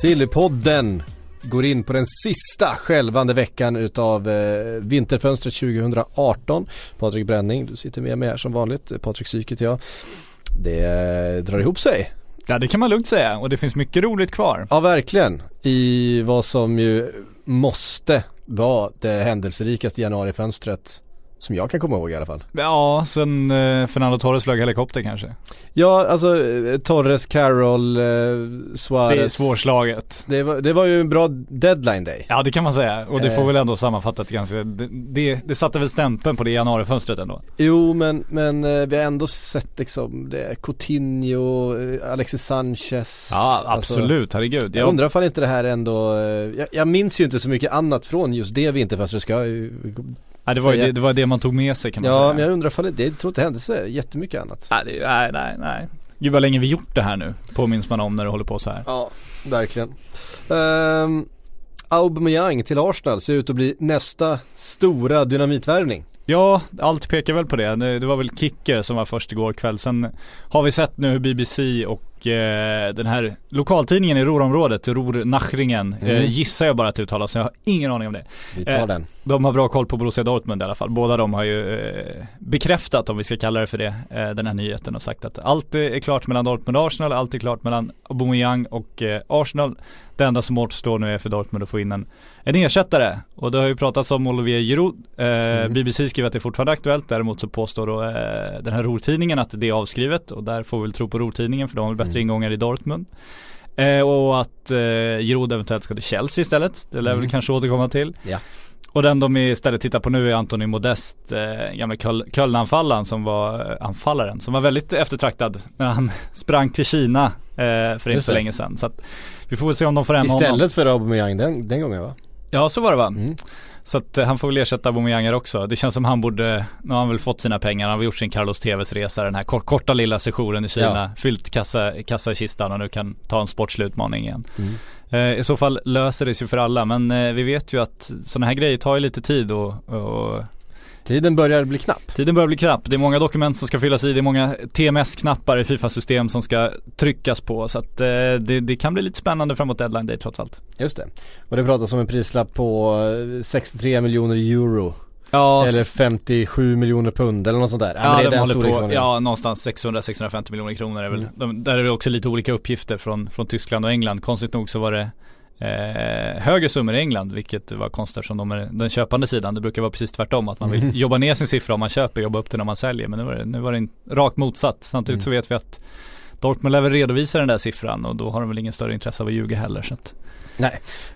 Sillypodden går in på den sista skälvande veckan utav eh, vinterfönstret 2018. Patrik Bränning, du sitter med mig här som vanligt. Patrik Syk heter jag. Det eh, drar ihop sig. Ja det kan man lugnt säga och det finns mycket roligt kvar. Ja verkligen. I vad som ju måste vara det händelserikaste januarifönstret som jag kan komma ihåg i alla fall. Ja, sen eh, Fernando Torres flög helikopter kanske. Ja, alltså eh, Torres, Carroll, eh, Suarez. Det är svårslaget. Det var, det var ju en bra deadline day. Ja det kan man säga och det får Eh. väl ändå sammanfattat ganska, det, det, det satte väl stämpeln på det januarifönstret ändå. Jo men, men eh, vi har ändå sett liksom det, Coutinho, Alexis Sanchez. Ja Alltså, absolut, herregud. jag undrar ifall inte det här ändå, jag, jag minns ju inte så mycket annat från just det vinterfönstret ska jag ja, det, var det, det var det man tog med sig kan man Ja säga. men jag undrar ifall det, det tror inte hände så jättemycket annat. Nej, det, nej, nej, nej. Gud vad länge vi gjort det här nu, påminns man om när det håller på så här. Ja, verkligen. Um, Aubameyang till Arsenal ser ut att bli nästa stora dynamitvärvning. Ja, allt pekar väl på det. Det det var väl Kicker som var först igår kväll. Sen har vi sett nu hur BBC och eh, den här lokaltidningen i Ruhrområdet, Ruhr Nachringen, eh, Mm. gissar jag bara att det uttalas. Jag har ingen aning om det. Vi tar Eh, den. De har bra koll på Borussia Dortmund i alla fall. Båda de har ju eh, bekräftat, om vi ska kalla det för det, eh, den här nyheten och sagt att allt är klart mellan Dortmund och Arsenal, allt är klart mellan Aubameyang och eh, Arsenal. Det enda som återstår nu är för Dortmund att få in en, en ersättare. Och det har ju pratats om Olivier Giroud. Eh, Mm. BBC skriver att det är fortfarande aktuellt. Däremot så påstår då eh, den här Ruhr-tidningen att det är avskrivet och där får vi väl tro på Ruhr-tidningen för de har väl bättre Mm. ingångar i Dortmund. Eh, och att eh, Giroud eventuellt ska till Chelsea istället. Det lär Mm. väl kanske återkomma till. Ja. Och den de istället tittar på nu är Anthony Modest, eh, gamla Köl- Köln-anfallaren som var, eh, anfallaren, som var väldigt eftertraktad när han sprang till Kina eh, för inte så länge sedan. Så att vi får väl se om de får hem honom. Istället för Aubameyang den, den gången va? Ja så var det va? Mm. Så att eh, han får väl ersätta Aubameyang här också. Det känns som han borde, nu har han väl fått sina pengar, han har gjort sin Carlos TVs resa, den här kor- korta lilla sessionen i Kina, fyllt kassa, kassa i kistan och nu kan ta en sportslig utmaning igen. Mm. Eh, I så fall löser det sig för alla men eh, vi vet ju att sådana här grejer tar ju lite tid och, och Tiden börjar bli knapp. Tiden börjar bli knapp. Det är många dokument som ska fyllas i. Det är många TMS-knappar i Fifa-system som ska tryckas på. Så att eh, det, det kan bli lite spännande framåt deadline day trots allt. Just det. Och det pratas om en prislapp på eh, 63 miljoner euro. Ja, Eller 57 miljoner pund eller något sånt där. Ja, men det de håller på, ja någonstans 600-650 miljoner kronor är väl. Mm. De, där är det också lite olika uppgifter från, från Tyskland och England. Konstigt nog så var det eh, högre summor i England, vilket var konstigt eftersom de är den köpande sidan. Det brukar vara precis tvärtom, att man vill Mm. jobba ner sin siffra om man köper, jobba upp det när man säljer. Men nu var det, nu var det en rakt motsatt. Samtidigt Mm. så vet vi att Dortmund lär väl redovisa den där siffran och då har de väl ingen större intresse av att ljuga heller. Så att,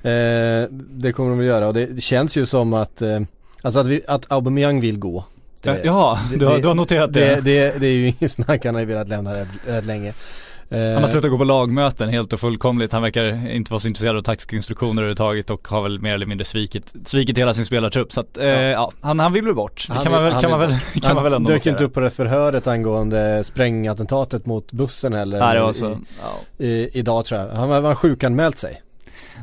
Eh, det kommer de att göra och det, känns ju som att, eh, alltså att, vi, att Aubameyang vill gå. Det, ja, det- du, har, det- du har noterat det. det, det, är ju ingen snack, han har ju velat lämna rätt, rätt länge. Eh, Han har slutat gå på lagmöten helt och fullkomligt. Han verkar inte vara så intresserad av taktiska instruktioner överhuvudtaget och har väl mer eller mindre svikit, svikit hela sin spelartrupp. Så att, eh, Ja. ja. han, han vill bli bort. Det Han kan man vill- väl, han kan man väl, kan man väl ändå dök inte upp på det förhöret angående sprängattentatet mot bussen heller. Nej, det var i- så. Ja. I, idag tror jag. Han var sjukanmält sig.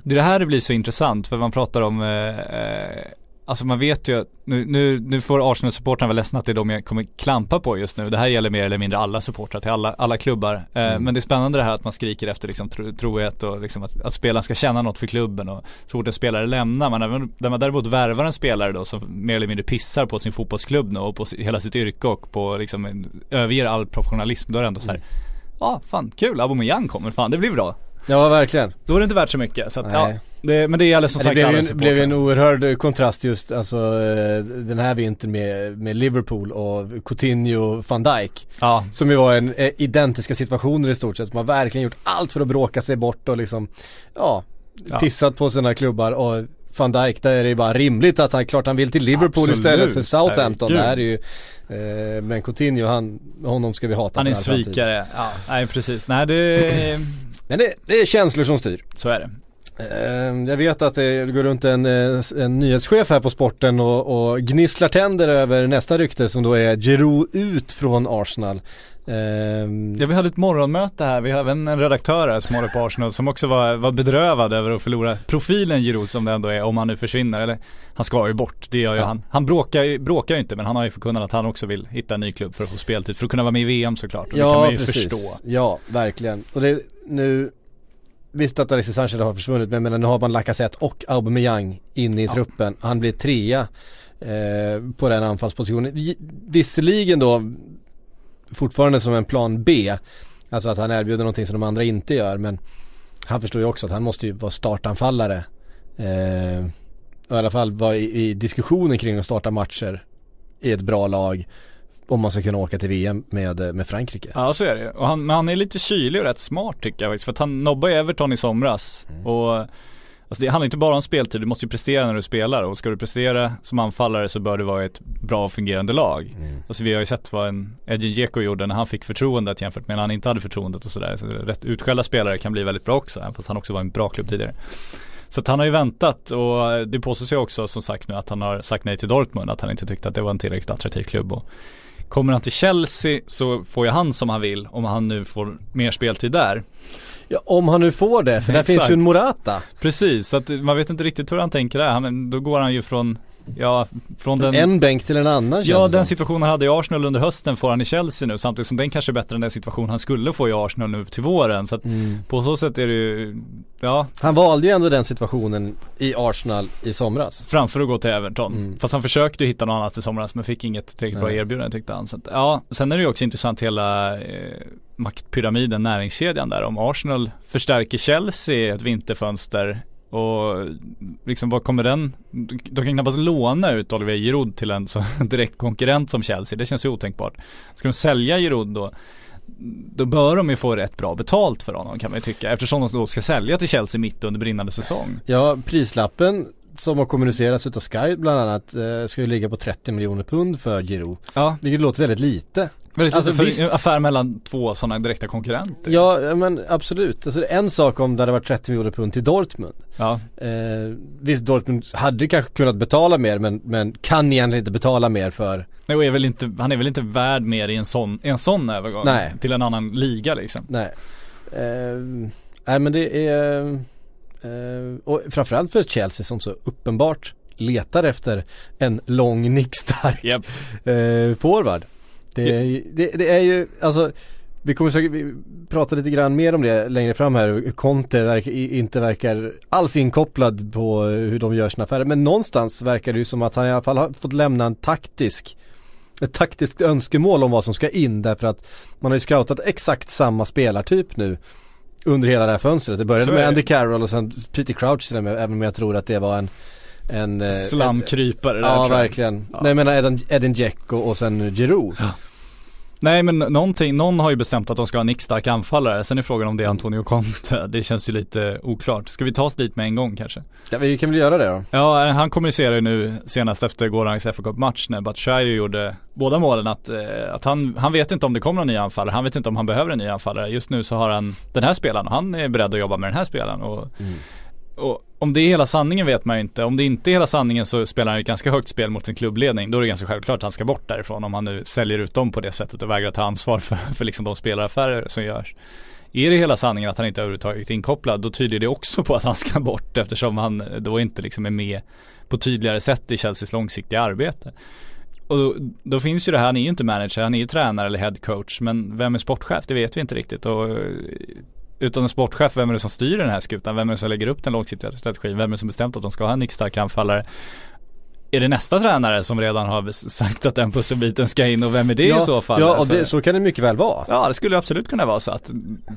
Det är det här det blir så intressant för man pratar om eh, eh, Alltså man vet ju nu, nu, nu får Arsenal-supportrarna vara ledsna att det är de jag kommer klampa på just nu. Det här gäller mer eller mindre alla supportrar till alla, alla klubbar. Eh, Mm. Men det är spännande det här att man skriker efter liksom tro, trohet och liksom att, att spelaren ska känna något för klubben och så fort en spelare lämnar. Man, även- där man däremot värvar en spelare då som mer eller mindre pissar på sin fotbollsklubb nu och på hela sitt yrke och på liksom överger all professionalism. Då är det ändå så här. Mm. Ja, fan kul, Aubameyang kommer, fan det blir bra. Ja, verkligen. Då är det inte värt så mycket. Så att, ja, det, men det gäller som det sagt blev alla ju en, blev en oerhörd kontrast just alltså eh, den här vintern med, med Liverpool och Coutinho och van Dijk. Ja, Som ju var en, eh, identiska situationer i stort sett. Som har verkligen gjort allt för att bråka sig bort och liksom, ja, Ja. pissat på sina klubbar och van Dijk där är det ju bara rimligt att han, klart han vill till Liverpool Absolut. istället för Southampton. Herregud. Det här är ju, eh, men Coutinho han, honom ska vi hata han är en svikare. Ja, nej precis. Nej det, Men det, det är känslor som styr. Så är det. Eh, Jag vet att det går runt en, eh, en nyhetschef här på sporten och, och gnisslar tänder över nästa rykte som då är Giroud ut från Arsenal. Eh, Ja, vi hade ett morgonmöte här, vi har även en redaktör här som håller på Arsenal som också var, var bedrövad över att förlora profilen Giroud som det ändå är om han nu försvinner eller han ska ju bort, det gör ju Ja. han. Han bråkar ju, bråkar ju inte men han har ju förkunnat att han också vill hitta en ny klubb för att få speltid, för att kunna vara med i VM såklart. Och det kan Ja, man ju precis. förstå. Ja, verkligen. Och det nu Visst att Alexis Sanchez har försvunnit men, men nu har man Lacazette och Aubameyang inne i Ja. truppen. Han blir trea eh, på den anfallspositionen. Vi- Visserligen då fortfarande som en plan B. Alltså att han erbjuder någonting som de andra inte gör men han förstår ju också att han måste ju vara startanfallare. Eh, och I alla fall vara i, i diskussionen kring att starta matcher i ett bra lag om man ska kunna åka till VM med, eh, med Frankrike. Ja så är det och han, men han är lite kylig och rätt smart tycker jag faktiskt. För att han nobbade Everton i somras. Mm. Och Alltså det handlar inte bara om speltid, du måste ju prestera när du spelar och ska du prestera som anfallare så bör det vara ett bra och fungerande lag. Mm. Alltså vi har ju sett vad en Edin Dzeko gjorde när han fick förtroendet jämfört med när han inte hade förtroendet och sådär. Så rätt utskällda spelare kan bli väldigt bra också, även fast han också var en bra klubb tidigare. Så att han har ju väntat och det påstås ju också som sagt nu att han har sagt nej till Dortmund, att han inte tyckte att det var en tillräckligt attraktiv klubb. Och kommer han till Chelsea så får ju han som han vill om han nu får mer speltid där. Ja, om han nu får det, för där Exakt. finns ju en Morata. Precis, så att man vet inte riktigt hur han tänker där. Han, då går han ju från, ja, från den En bänk till en annan Ja den situationen hade i Arsenal under hösten får han i Chelsea nu samtidigt som den kanske är bättre än den situation han skulle få i Arsenal nu till våren. Så att Mm. på så sätt är det ju, ja, Han valde ju ändå den situationen i Arsenal i somras. framför att gå till Everton. Mm. Fast han försökte ju hitta något annat i somras men fick inget tillräckligt bra erbjudande tyckte han. Så att, ja, sen är det ju också intressant hela eh, maktpyramiden, näringskedjan där. Om Arsenal förstärker Chelsea i ett vinterfönster och liksom vad kommer den, de kan knappast låna ut Olivier Giroud till en så direkt konkurrent som Chelsea, det känns ju otänkbart. Ska de sälja Giroud då, då bör de ju få rätt bra betalt för honom kan man ju tycka eftersom de då ska sälja till Chelsea mitt under brinnande säsong. Ja, prislappen som har kommunicerats utav Sky bland annat eh, ska ju ligga på 30 miljoner pund för Giroud. Ja, Vilket låter väldigt lite. Väldigt Alltså, för visst- en affär mellan två sådana direkta konkurrenter. Ja, men absolut. Alltså en sak om det hade varit 30 miljoner pund till Dortmund. Ja, Eh, visst, Dortmund hade kanske kunnat betala mer men, men kan egentligen inte betala mer för Nej, och är väl inte, han är väl inte värd mer i en sån, en sån övergång Nej. till en annan liga liksom. Nej. Eh, nej men det är eh, och framförallt för Chelsea som så uppenbart letar efter en lång nickstark Japp. eh, forward. Det, är- det, det är ju, alltså vi kommer säkert vi prata lite grann mer om det längre fram här. Conte verk, inte verkar alls inkopplad på hur de gör sina affärer. Men någonstans verkar det ju som att han i alla fall har fått lämna en taktisk ett taktiskt önskemål om vad som ska in därför att man har ju scoutat exakt samma spelartyp nu under hela det här fönstret. Det började med. Andy Carroll och sen Peter Crouch till och med, även om jag tror att det var en en, eh, en Slamkrypare där Ja verkligen. Ja. Nej jag menar Edin, Edin Dzeko och sen Giroud. Nej men någonting, någon har ju bestämt att de ska ha en nickstark anfallare, sen är frågan om det är Antonio Conte, det känns ju lite oklart. Ska vi ta oss dit med en gång kanske? Ja vi kan väl göra det då. Ja, han kommunicerar ju nu senast efter gårdagens FA Cup-match när Batshuayi gjorde båda målen att, eh, att han, han vet inte om det kommer någon ny anfallare, han vet inte om han behöver en ny anfallare. Just nu så har han den här spelaren och han är beredd att jobba med den här spelaren. Och, och om det är hela sanningen vet man ju inte. Om det inte är hela sanningen så spelar han ett ganska högt spel mot en klubbledning. Då är det ganska självklart att han ska bort därifrån om han nu säljer ut dem på det sättet och vägrar ta ansvar för, för liksom de spelaraffärer som görs. Är det hela sanningen att han inte överhuvudtaget är inkopplad, då tyder det också på att han ska bort eftersom han då inte liksom är med på tydligare sätt i Chelseas långsiktiga arbete. Och då, då finns ju det här, han är ju inte manager, han är ju tränare eller head coach, men vem är sportchef? Det vet vi inte riktigt. Och eh, utan en sportchef, vem är det som styr den här skutan? Vem är det som lägger upp den långsiktiga strategin? Vem är det som bestämt att de ska ha en nickstark anfallare? Är det nästa tränare som redan har sagt att den pusselbiten ska in och vem är det ja, i så fall? Ja och Alltså- det, så kan det mycket väl vara. Ja det skulle absolut kunna vara så att,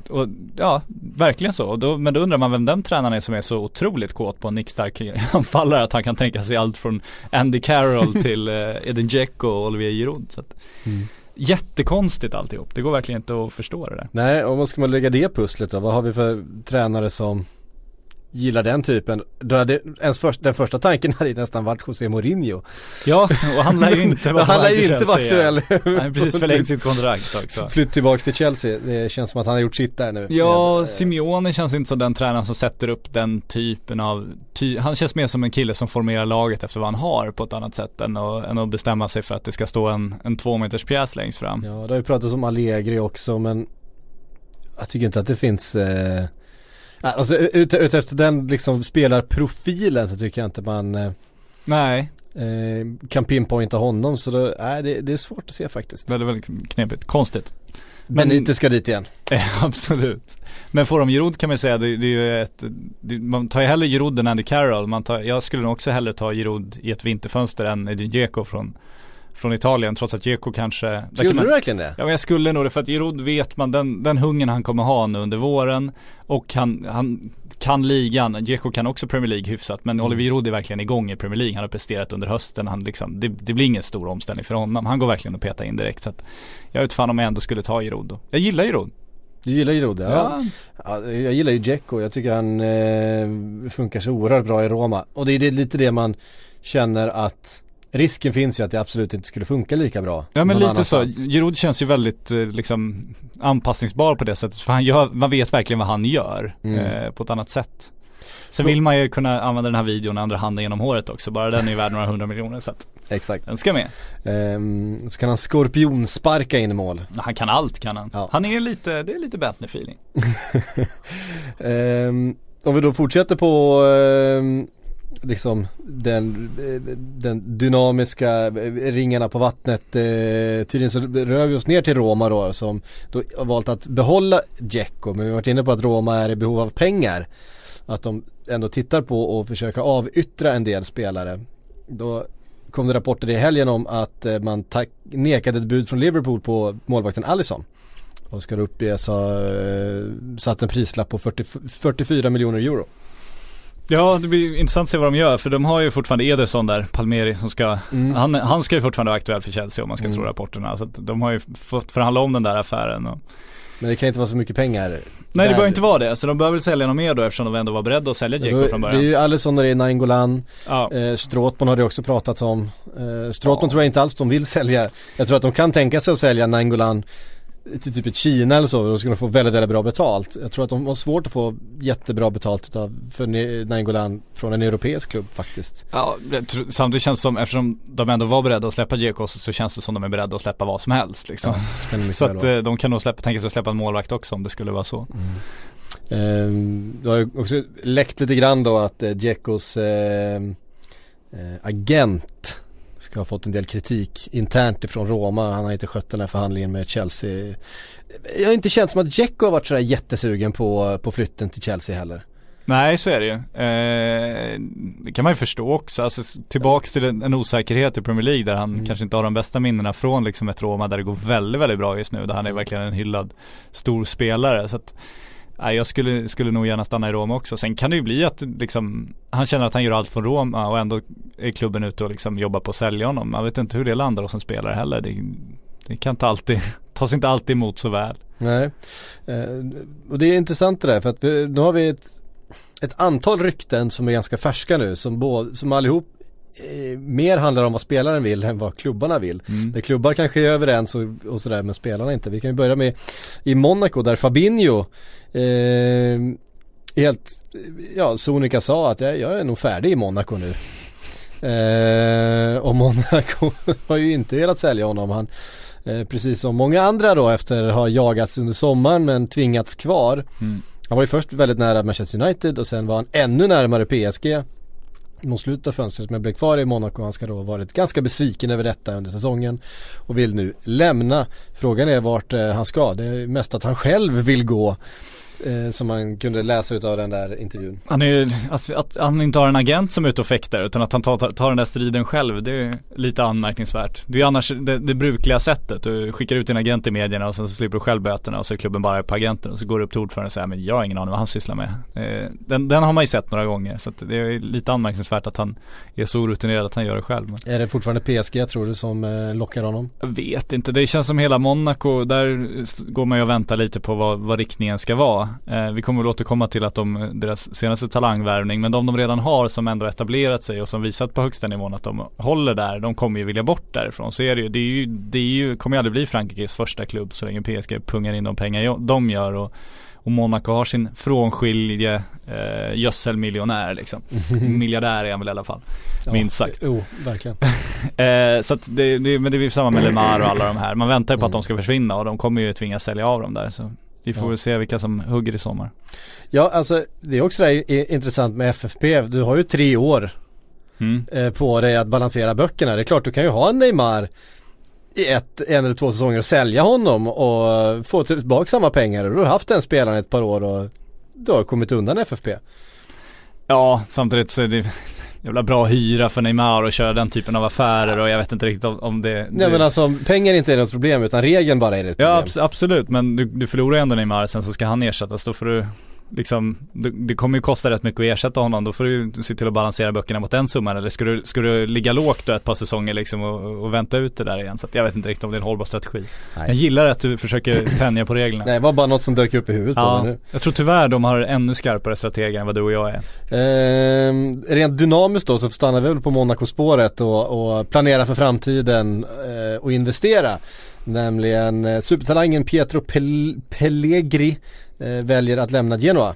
och, ja verkligen så. Och då, men då undrar man vem den tränaren är som är så otroligt kåt på en nickstark anfallare att han kan tänka sig allt från Andy Carroll till eh, Edin Dzeko och Olivier Giroud. Så att, Mm. Jättekonstigt alltihop, det går verkligen inte att förstå det där. Nej och vad ska man lägga det pusslet då? Vad har vi för tränare som gillar den typen, då hade ens först, den första tanken hade nästan varit José Mourinho. Ja, och han lär ju inte vara Han lär ju inte vara aktuell. Han har precis förlängt sitt kontrakt också. Flytt tillbaks till Chelsea, det känns som att han har gjort sitt där nu. Ja, Med, eh, Simeone känns inte som den tränaren som sätter upp den typen av, ty han känns mer som en kille som formerar laget efter vad han har på ett annat sätt än att, än att bestämma sig för att det ska stå en, en två meters pjäs längst fram. Ja, det har ju pratats om Allegri också men jag tycker inte att det finns eh, Alltså ut, ut efter den liksom spelarprofilen så tycker jag inte man eh, Nej, eh, kan pinpointa honom så då, nej, det, det är svårt att se faktiskt. väldigt, väldigt knepigt. Konstigt. Men inte ska dit igen. Eh, Absolut. Men får de Giroud kan man säga, det, det är ju ett, det, man tar ju hellre Giroud än Andy Carroll. Man tar, jag skulle nog också hellre ta Giroud i ett vinterfönster än Edin Dzeko från, från Italien. Trots att Dzeko kanske, Skulle man, du verkligen det? Ja men jag skulle nog det för att Giroud vet man den, den hungern han kommer ha nu under våren och han, han kan ligan, Dzeko kan också Premier League hyfsat men Oliver Giroud är verkligen igång i Premier League. Han har presterat under hösten, han liksom, det, det blir ingen stor omställning för honom. Han går verkligen att peta in direkt så att jag vet fan om jag ändå skulle ta Giroud då. Jag gillar Giroud. Du gillar Giroud? Ja. Ja. ja. Jag gillar ju Dzeko, jag tycker han eh, funkar så oerhört bra i Roma. Och det är lite det man känner att risken finns ju att det absolut inte skulle funka lika bra. Ja men lite så. Giroud känns ju väldigt eh, liksom anpassningsbar på det sättet för han gör, man vet verkligen vad han gör Mm. eh, på ett annat sätt. Sen vill man ju kunna använda den här videon andra handen genom håret också, bara den är ju värd några hundra miljoner så att Exakt. den ska med. Ehm, så kan han skorpionsparka in i mål. Han kan allt kan han. Ja. Han är lite, det är lite Bentner feeling. Ehm, om vi då fortsätter på ehm, liksom den, den dynamiska ringarna på vattnet. Eh, tydligen så rör vi oss ner till Roma då som då har valt att behålla Dzeko men vi har varit inne på att Roma är i behov av pengar. Att de ändå tittar på och försöka avyttra en del spelare. Då kom det rapporter i helgen om att eh, man tack, nekade ett bud från Liverpool på målvakten Allison. Och ska då uppges ha eh, satt en prislapp på 40, 44 miljoner euro. Ja det blir intressant att se vad de gör för de har ju fortfarande Ederson där, Palmeri som ska, han, han ska ju fortfarande vara aktuell för Chelsea om man ska Mm. tro rapporterna. Så att de har ju fått förhandla om den där affären och Men det kan inte vara så mycket pengar. Nej det där. bör inte vara det, så de behöver väl sälja något mer då eftersom de ändå var beredda att sälja Dzeko från Det är början. ju Alisson och det är Nainggolan. Ja. Eh, Stråtman har det också pratats om. Eh, Stråtman Ja. tror jag inte alls de vill sälja. Jag tror att de kan tänka sig att sälja Nainggolan till typ ett Kina eller så. Då skulle de få väldigt, väldigt bra betalt. Jag tror att de har svårt att få jättebra betalt utav, för Nainggolan från en europeisk klubb faktiskt. Ja, tror- samtidigt känns det som, eftersom de ändå var beredda att släppa Dzeko så, känns det som de är beredda att släppa vad som helst liksom. Mycket Så att vara. eh, de kan nog släppa, tänka sig att släppa en målvakt också om det skulle vara så. Ehm, det har ju också läckt lite grann då att eh, Dzekos eh, eh, agent ska ha fått en del kritik internt ifrån Roma. Han har inte skött den här förhandlingen med Chelsea. Jag har inte känt som att Dzeko har varit sådär jättesugen på, på flytten till Chelsea heller. Nej så är det ju. Eh, det kan man ju förstå också. Alltså tillbaks till en, en osäkerhet i Premier League där han Mm. kanske inte har de bästa minnena från liksom ett Roma där det går väldigt, väldigt bra just nu. Där han är verkligen en hyllad stor spelare. Så att, nej, jag skulle, skulle nog gärna stanna i Roma också. Sen kan det ju bli att liksom, han känner att han gör allt från Roma och ändå är klubben ute och liksom jobbar på att sälja honom. Man vet inte hur det landar hos en spelare heller. Det, det kan inte alltid, tas inte alltid emot så väl. Nej. Eh, och det är intressant det där för att vi, nu har vi ett, ett antal rykten som är ganska färska nu som, både, som allihop mer handlar om vad spelaren vill än vad klubbarna vill. Mm. Där klubbar kanske är överens och, och sådär men spelarna inte. Vi kan ju börja med i Monaco där Fabinho eh, helt, ja Sonika sa att jag, jag är nog färdig i Monaco nu. Eh, och Monaco har ju inte velat sälja honom. Han, eh, precis som många andra då efter att ha jagats under sommaren men tvingats kvar. Mm. Han var ju först väldigt nära Manchester United och sen var han ännu närmare PSG mot slutet av fönstret men blev kvar i Monaco. Han ska då ha varit ganska besviken över detta under säsongen och vill nu lämna. Frågan är vart eh, han ska. Det är mest att han själv vill gå eh, som man kunde läsa ut av den där intervjun. Han är att, att han inte har en agent som är ute och fäktar utan att han tar, tar, den där striden själv det är lite anmärkningsvärt. Det är annars det, det brukliga sättet. Du skickar ut din agent i medierna och sen så slipper du själv böterna och så är klubben bara på agenten och så går du upp till ordföranden och säger men jag har ingen aning vad han sysslar med. Eh, den, den har man ju sett några gånger så det är lite anmärkningsvärt att han är så orutinerad att han gör det själv. Men Är det fortfarande PSG tror du som eh, lockar honom? jag vet inte, det känns som hela Monaco, där går man ju och väntar lite på vad, vad riktningen ska vara. Bra. Eh, vi kommer väl återkomma till att de, deras senaste talangvärvning, men de de redan har som ändå etablerat sig och som visat på högsta nivån att de håller där, de kommer ju vilja bort därifrån. Så är det ju. Det, är ju, det är ju, kommer ju aldrig bli Frankrikes första klubb så länge PSG pungar in de pengar de gör och och Monaco har sin frånskilje eh, gödselmiljonär liksom. Miljardär är han väl i alla fall. minst sagt. Jo, verkligen. eh, så att det, det, men det är samma med Lemar och alla de här. Man väntar ju på att de ska försvinna och de kommer ju tvingas sälja av dem där. Så vi får Ja. väl se vilka som hugger i sommar. Ja, alltså det är också i- intressant med FFP. Du har ju tre år Mm. eh, på dig att balansera böckerna. Det är klart, du kan ju ha en Neymar i ett, en eller två säsonger och sälja honom och få tillbaka samma pengar. Du har haft den spelaren ett par år och du har kommit undan FFP. Ja, samtidigt så är det jävla bra hyra för Neymar och köra den typen av affärer och jag vet inte riktigt om, om det, Nej det men alltså pengar är inte något problem utan regeln bara är ett problem. Ja abs- absolut men du, du förlorar ändå Neymar sen så ska han ersättas då får du liksom det, det kommer ju kosta rätt mycket att ersätta honom då får du se till att balansera böckerna mot den summan eller ska du, ska du ligga lågt ett par säsonger liksom och, och vänta ut det där igen så att jag vet inte riktigt om det är en hållbar strategi. Nej. Jag gillar att du försöker tänja på reglerna. Nej det var bara något som dök upp i huvudet på Ja, mig nu. jag tror tyvärr de har ännu skarpare strateger än vad du och jag är. Ehm, rent dynamiskt då så stannar vi väl på Monaco-spåret och, och planera för framtiden eh, och investera. Nämligen eh, supertalangen Pietro Pel- Pellegri eh, väljer att lämna Genoa.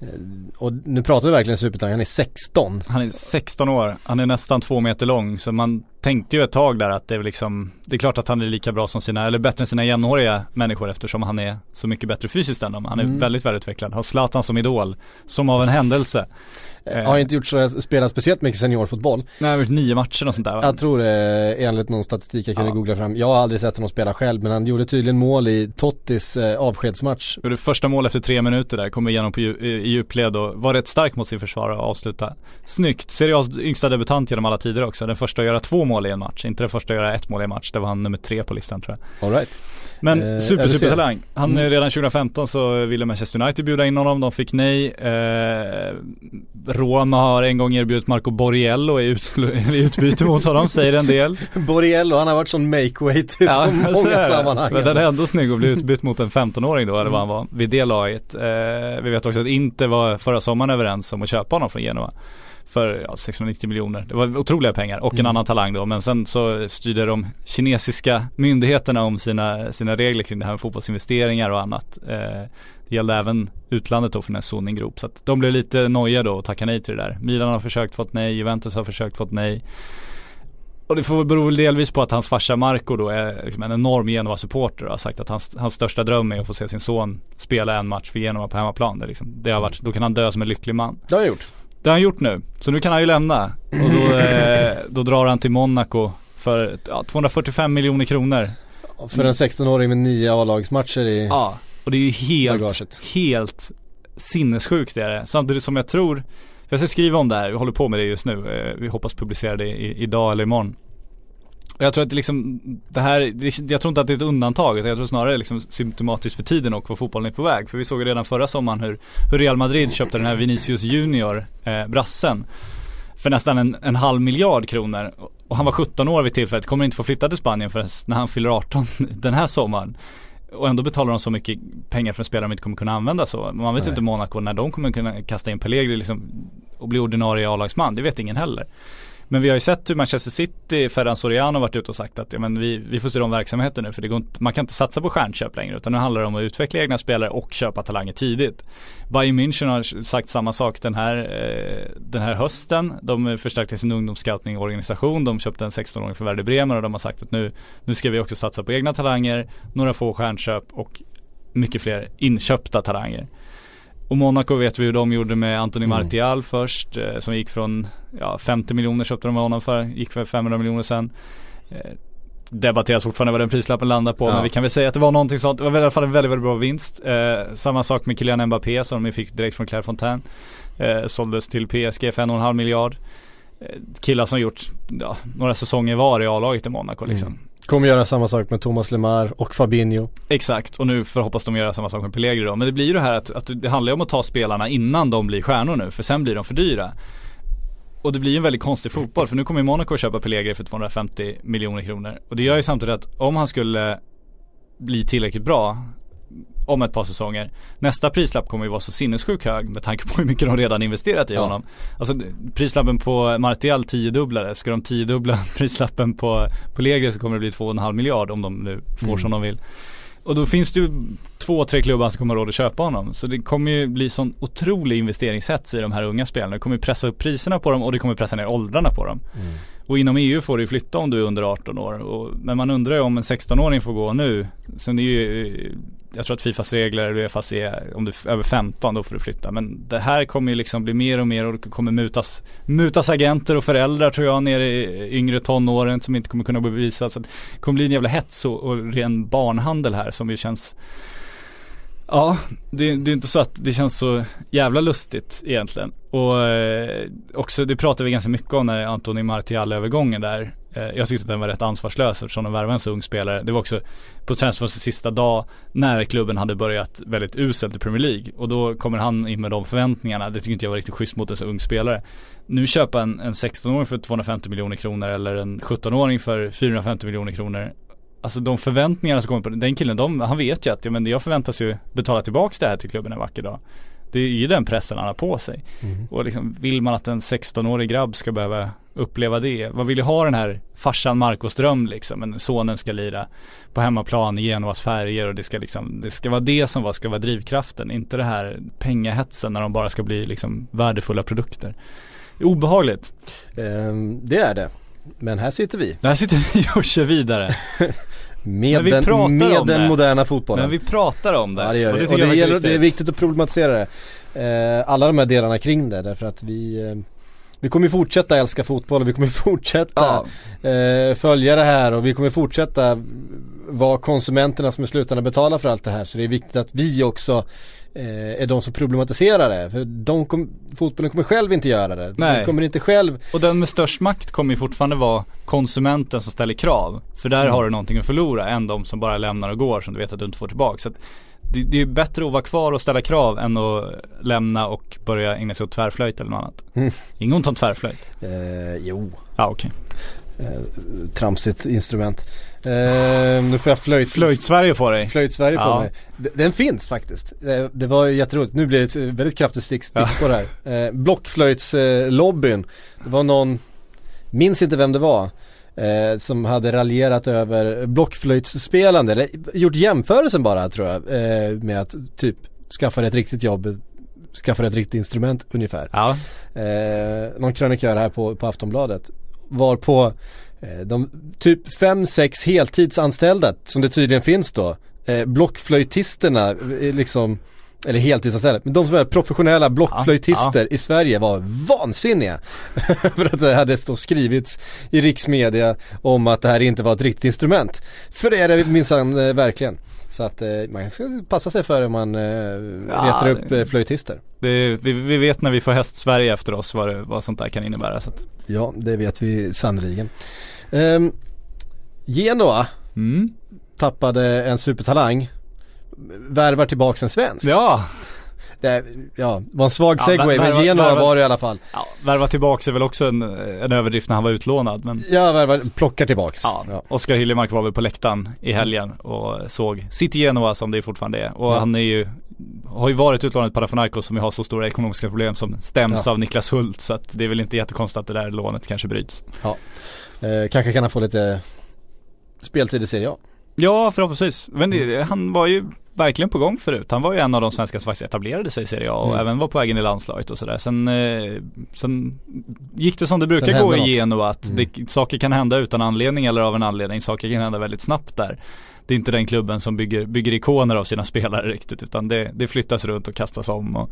Eh, och nu pratar vi verkligen supertalang, han är 16. Han är 16 år, han är nästan två meter lång så man tänkte ju ett tag där att det är liksom Det är klart att han är lika bra som sina, eller bättre än sina jämnåriga människor eftersom han är så mycket bättre fysiskt än dem. Han är Mm. väldigt välutvecklad, har Zlatan som idol, som av en händelse. Eh, har inte gjort så, spelat speciellt mycket seniorfotboll. Nej, han har gjort nio matcher och sånt där va? Jag tror det enligt någon statistik jag kunde Ja. googla fram. Jag har aldrig sett honom spela själv men han gjorde tydligen mål i Tottis eh, avskedsmatch. Gjorde första mål efter tre minuter där, kommer igenom på dju- i djupled och var rätt stark mot sin försvarare och avsluta snyggt. Serie A's yngsta debutant genom alla tider också. Den första att göra två mål i en match, inte den första att göra ett mål i en match. Det var han nummer tre på listan tror jag. All right. Men Eh, super, jag vill super se. talang. Han Mm. redan 2015 så ville Manchester United bjuda in honom, de fick nej. Eh, Roma har en gång erbjudit Marco Borriello i, ut, i utbyte mot honom, säger en del. Borriello, han har varit sån make-weight i så så många det. sammanhang. Men den är ändå snygg att bli utbytt mot en 15-åring då, eller vad han var, vid det laget. Eh, vi vet också att Inter var förra sommaren överens om att köpa honom från Genoa. För ja, 690 miljoner. Det var otroliga pengar och en Mm. annan talang då. Men sen så styrde de kinesiska myndigheterna om sina, sina regler kring det här med fotbollsinvesteringar och annat. Eh, det gällde även utlandet då för den här Soning Group. Så att de blev lite nojiga då och tackade nej till det där. Milan har försökt fått nej, Juventus har försökt fått nej. Och det får väl bero delvis på att hans farsa Marco då är liksom en enorm Genova-supporter och har sagt att hans, hans största dröm är att få se sin son spela en match för Genova på hemmaplan. Det, liksom, det har varit, då kan han dö som en lycklig man. Det har han gjort. Det har han gjort nu. Så nu kan han ju lämna. Och då, eh, då drar han till Monaco för ja, 245 miljoner kronor. För en 16-åring med nio A-lagsmatcher i Ja, och det är ju helt, Bagaget. helt sinnessjukt det är det. Samtidigt som jag tror, jag ska skriva om det här, vi håller på med det just nu. Eh, Vi hoppas publicera det i, idag eller imorgon. Jag tror att det liksom, det här, jag tror inte att det är ett undantag utan jag tror snarare liksom symptomatiskt för tiden och vad fotbollen är på väg. För vi såg redan förra sommaren hur, hur Real Madrid köpte den här Vinicius Junior, eh, brassen. För nästan en, en halv miljard kronor. Och han var 17 år vid tillfället, kommer inte få flytta till Spanien förrän när han fyller 18 den här sommaren. Och ändå betalar de så mycket pengar för en spelare de inte kommer kunna använda så. Man vet Nej. inte Monaco när de kommer kunna kasta in Pellegri liksom och bli ordinarie A-lagsman. Det vet ingen heller. Men vi har ju sett hur Manchester City, Ferran Soriano varit ute och sagt att ja, men vi, vi får styra om verksamheten nu för det går inte, man kan inte satsa på stjärnköp längre utan nu handlar det om att utveckla egna spelare och köpa talanger tidigt. Bayern München har sagt samma sak den här, eh, den här hösten. De förstärkte sin ungdomsscouting-organisation. De köpte en 16-åring för Werder Bremen och de har sagt att nu, nu ska vi också satsa på egna talanger, några få stjärnköp och mycket fler inköpta talanger. Och Monaco vet vi hur de gjorde med Anthony Mm. Martial först, eh, som gick från ja, 50 miljoner köpte de honom för, gick för 500 miljoner sen. Eh, debatteras fortfarande vad den prislappen landar på, Ja. men vi kan väl säga att det var någonting sånt. Det var i alla fall en väldigt, väldigt bra vinst. Eh, samma sak med Kylian Mbappé som de fick direkt från Clairefontaine. Eh, såldes till PSG för en och en halv miljard. Eh, killar som gjort ja, några säsonger var i A-laget i Monaco liksom. Mm. Kommer göra samma sak med Thomas Lemar och Fabinho. Exakt, och nu förhoppas de göra samma sak med Pellegri då. Men det blir ju det här att, att det handlar ju om att ta spelarna innan de blir stjärnor nu, för sen blir de för dyra. Och det blir ju en väldigt konstig fotboll, för nu kommer ju Monaco att köpa Pellegri för 250 miljoner kronor. Och det gör ju samtidigt att om han skulle bli tillräckligt bra om ett par säsonger. Nästa prislapp kommer ju vara så sinnessjukt hög med tanke på hur mycket de redan investerat i Ja. honom. Alltså prislappen på Martial tiodubblade, ska de tiodubbla prislappen på, på Legre så kommer det bli 2,5 miljard om de nu får Mm. som de vill. Och då finns det ju två, tre klubbar som kommer ha råd att köpa honom. Så det kommer ju bli sån otrolig investeringshets i de här unga spelarna. Det kommer ju pressa upp priserna på dem och det kommer pressa ner åldrarna på dem. Och inom EU får du flytta om du är under 18 år. Och, men man undrar ju om en 16-åring får gå nu. Sen är ju, jag tror att Fifas regler, Uefas är, om du är över 15 då får du flytta. Men det här kommer ju liksom bli mer och mer och det kommer mutas, mutas agenter och föräldrar tror jag nere i yngre tonåren som inte kommer kunna bevisa. Så det kommer bli en jävla hets och, och ren barnhandel här som ju känns Ja, det, det är inte så att det känns så jävla lustigt egentligen. Och eh, också, det pratade vi ganska mycket om när Antoni Martial-övergången där. Eh, jag tyckte att den var rätt ansvarslös eftersom de värvade en så ung spelare. Det var också på transfers sista dag när klubben hade börjat väldigt uselt i Premier League. Och då kommer han in med de förväntningarna. Det tycker inte jag var riktigt schysst mot en så ung spelare. Nu köpa en, en 16-åring för 250 miljoner kronor eller en 17-åring för 450 miljoner kronor Alltså de förväntningarna som kommer på den killen, de, han vet ju att ja, men jag förväntas ju betala tillbaka det här till klubben en vacker dag. Det är ju den pressen han har på sig. Och liksom, vill man att en 16-årig grabb ska behöva uppleva det? Vad vill ju ha den här farsan Marcos dröm liksom? Men sonen ska lira på hemmaplan i Genovas färger och det ska liksom, det ska vara det som var, ska vara drivkraften. Inte det här pengahetsen när de bara ska bli liksom värdefulla produkter. Obehagligt. Ehm, det är det. Men här sitter vi Där sitter vi och kör vidare. med den, med den moderna fotbollen. Men vi pratar om det. Ja det gör och vi. det Och det, gäller, det är viktigt att problematisera det. Eh, alla de här delarna kring det därför att vi eh, vi kommer fortsätta älska fotboll och vi kommer fortsätta Ja. eh, följa det här och vi kommer fortsätta vara konsumenterna som i slutändan betalar för allt det här. Så det är viktigt att vi också är de som problematiserar det. För de kom, fotbollen kommer själv inte göra det. Nej. Den kommer inte själv Och den med störst makt kommer ju fortfarande vara konsumenten som ställer krav. För där har du någonting att förlora än de som bara lämnar och går som du vet att du inte får tillbaka. Så det, det är bättre att vara kvar och ställa krav än att lämna och börja ägna sig åt tvärflöjt eller något annat. Mm. Inget ont om tvärflöjt. Eh, jo, Ja okej. Tramsigt instrument. Eh, nu får jag flöjt, Flöjt-Sverige på dig. Flöjt-Sverige på Ja. mig. D- Den finns faktiskt. Eh, Det var jätteroligt. Nu blir det ett väldigt kraftigt stick, stickspår här. Eh, Blockflöjtslobbyn. Det var någon, minns inte vem det var. Eh, som hade raljerat över blockflöjtsspelande, eller gjort jämförelsen bara tror jag. Eh, med att typ skaffa ett riktigt jobb, skaffa dig ett riktigt instrument ungefär Ja. eh, någon krönikör här på, på Aftonbladet var på eh, de typ 5-6 heltidsanställda som det tydligen finns då eh, blockflöjtisterna eh, liksom eller heltidsanställda, men de som är professionella blockflöjtister i Sverige var vansinniga. För att det hade stått skrivits i riksmedia om att det här inte var ett riktigt instrument. För det är det minsann eh, verkligen. Så att eh, man ska passa sig för om man eh, Ja, letar upp det- eh, flöjtister. Det, vi, vi vet när vi får häst-Sverige efter oss vad, det, vad sånt där kan innebära. Så att, Ja, det vet vi sannerligen. Um, Genoa mm. tappade en supertalang. Värvar tillbaks en svensk. Ja, Det ja, var en svag Ja, segway värva- men Genoa värva- var det i alla fall. ja värva tillbaks är väl också en, en överdrift när han var utlånad. Men Ja, värvar, plockar tillbaks. Ja, Ja. Oskar Hiljemark var väl på läktaren i helgen och såg City Genoa som det fortfarande är. Och Ja. han är ju, har ju varit utlånad Panathinaikos som ju har så stora ekonomiska problem som stäms Ja. av Niklas Hult. Så att det är väl inte jättekonstigt att det där lånet kanske bryts. Eh, kanske kan han få lite speltid i Serie A. Ja, förhoppningsvis. Men det, han var ju verkligen på gång förut. Han var ju en av de svenskar som faktiskt etablerade sig i Serie A och Mm. även var på vägen i landslaget och sådär. Sen, eh, sen gick det som det brukar gå i Genoa att Mm. det, saker kan hända utan anledning eller av en anledning. Saker kan hända väldigt snabbt där. Det är inte den klubben som bygger, bygger ikoner av sina spelare riktigt utan det, det flyttas runt och kastas om. Och,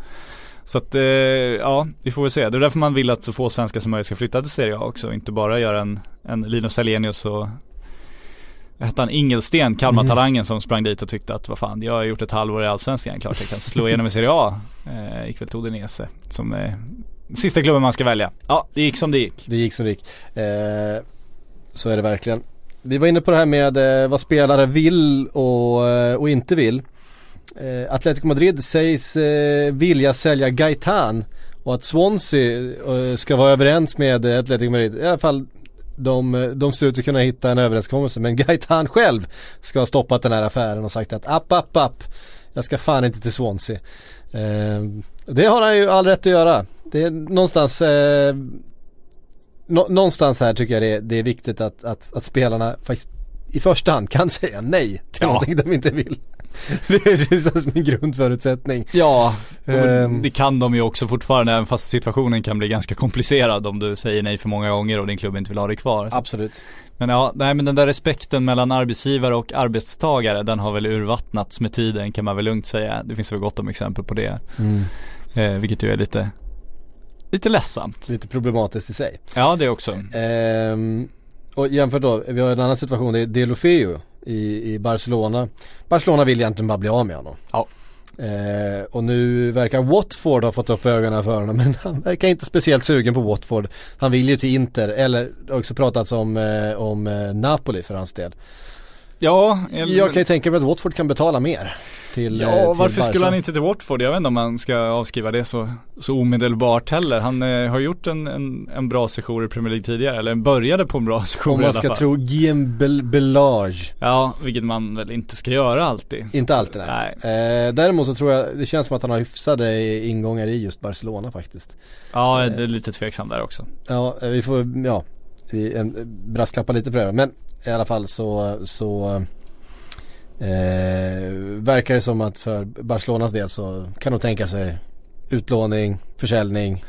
så att eh, ja, vi får väl se. Det är därför man vill att så få svenskar som möjligt ska flytta till Serie A också. Inte bara göra en, en Linus Hallenius och hette han, Ingelsten, Kalmar-talangen som sprang dit och tyckte att vad fan, jag har gjort ett halvår i Allsvenskan, klart jag kan slå igenom i Serie A. Eh, gick väl till Udinese som eh, sista klubben man ska välja. Ja, det gick som det gick. Det gick som det gick. Eh, så är det verkligen. Vi var inne på det här med eh, vad spelare vill och, eh, och inte vill. Eh, Atletico Madrid sägs eh, vilja sälja Gaetan och att Swansea eh, ska vara överens med Atletico Madrid. I alla fall de, de ser ut att kunna hitta en överenskommelse men Gaetan själv ska ha stoppat den här affären och sagt att app, app, app. jag ska fan inte till Swansea. Eh, det har han ju all rätt att göra. Det är någonstans eh, nå, någonstans här tycker jag det är, det är viktigt att, att, att spelarna faktiskt i första hand kan säga nej till Ja. någonting de inte vill. Det är som en grundförutsättning. Ja, Ehm. det kan de ju också fortfarande även fast situationen kan bli ganska komplicerad om du säger nej för många gånger och din klubb inte vill ha dig kvar. Så- Absolut. Men ja, nej men den där respekten mellan arbetsgivare och arbetstagare den har väl urvattnats med tiden kan man väl lugnt säga. Det finns väl gott om exempel på det. Mm. Eh, vilket ju är lite, lite ledsamt. Lite problematiskt i sig. Ja det också. Ehm, och jämfört då, vi har en annan situation, det är Delofeu i, i Barcelona. Barcelona vill egentligen bara bli av med honom. Ja. Eh, och nu verkar Watford ha fått upp ögonen för honom men han verkar inte speciellt sugen på Watford. Han vill ju till Inter eller också pratats om, eh, om eh, Napoli för hans del. Ja, eller- Jag kan ju tänka mig att Watford kan betala mer till eh, Ja, till varför skulle Barca. han inte till Watford? Jag vet inte om man ska avskriva det så, så omedelbart heller. Han eh, har gjort en, en, en bra session i Premier League tidigare, eller började på en bra session Om man ska tro Guillaume Bel- Belage. Ja, vilket man väl inte ska göra alltid. Inte alltid nej. Eh, däremot så tror jag, det känns som att han har hyfsade ingångar i just Barcelona faktiskt. Ja, det är lite tveksam där också. Ja, eh, vi får, ja, vi en, brasklappa lite för det. Men i alla fall så, så eh, verkar det som att för Barcelonas del så kan de tänka sig utlåning, försäljning,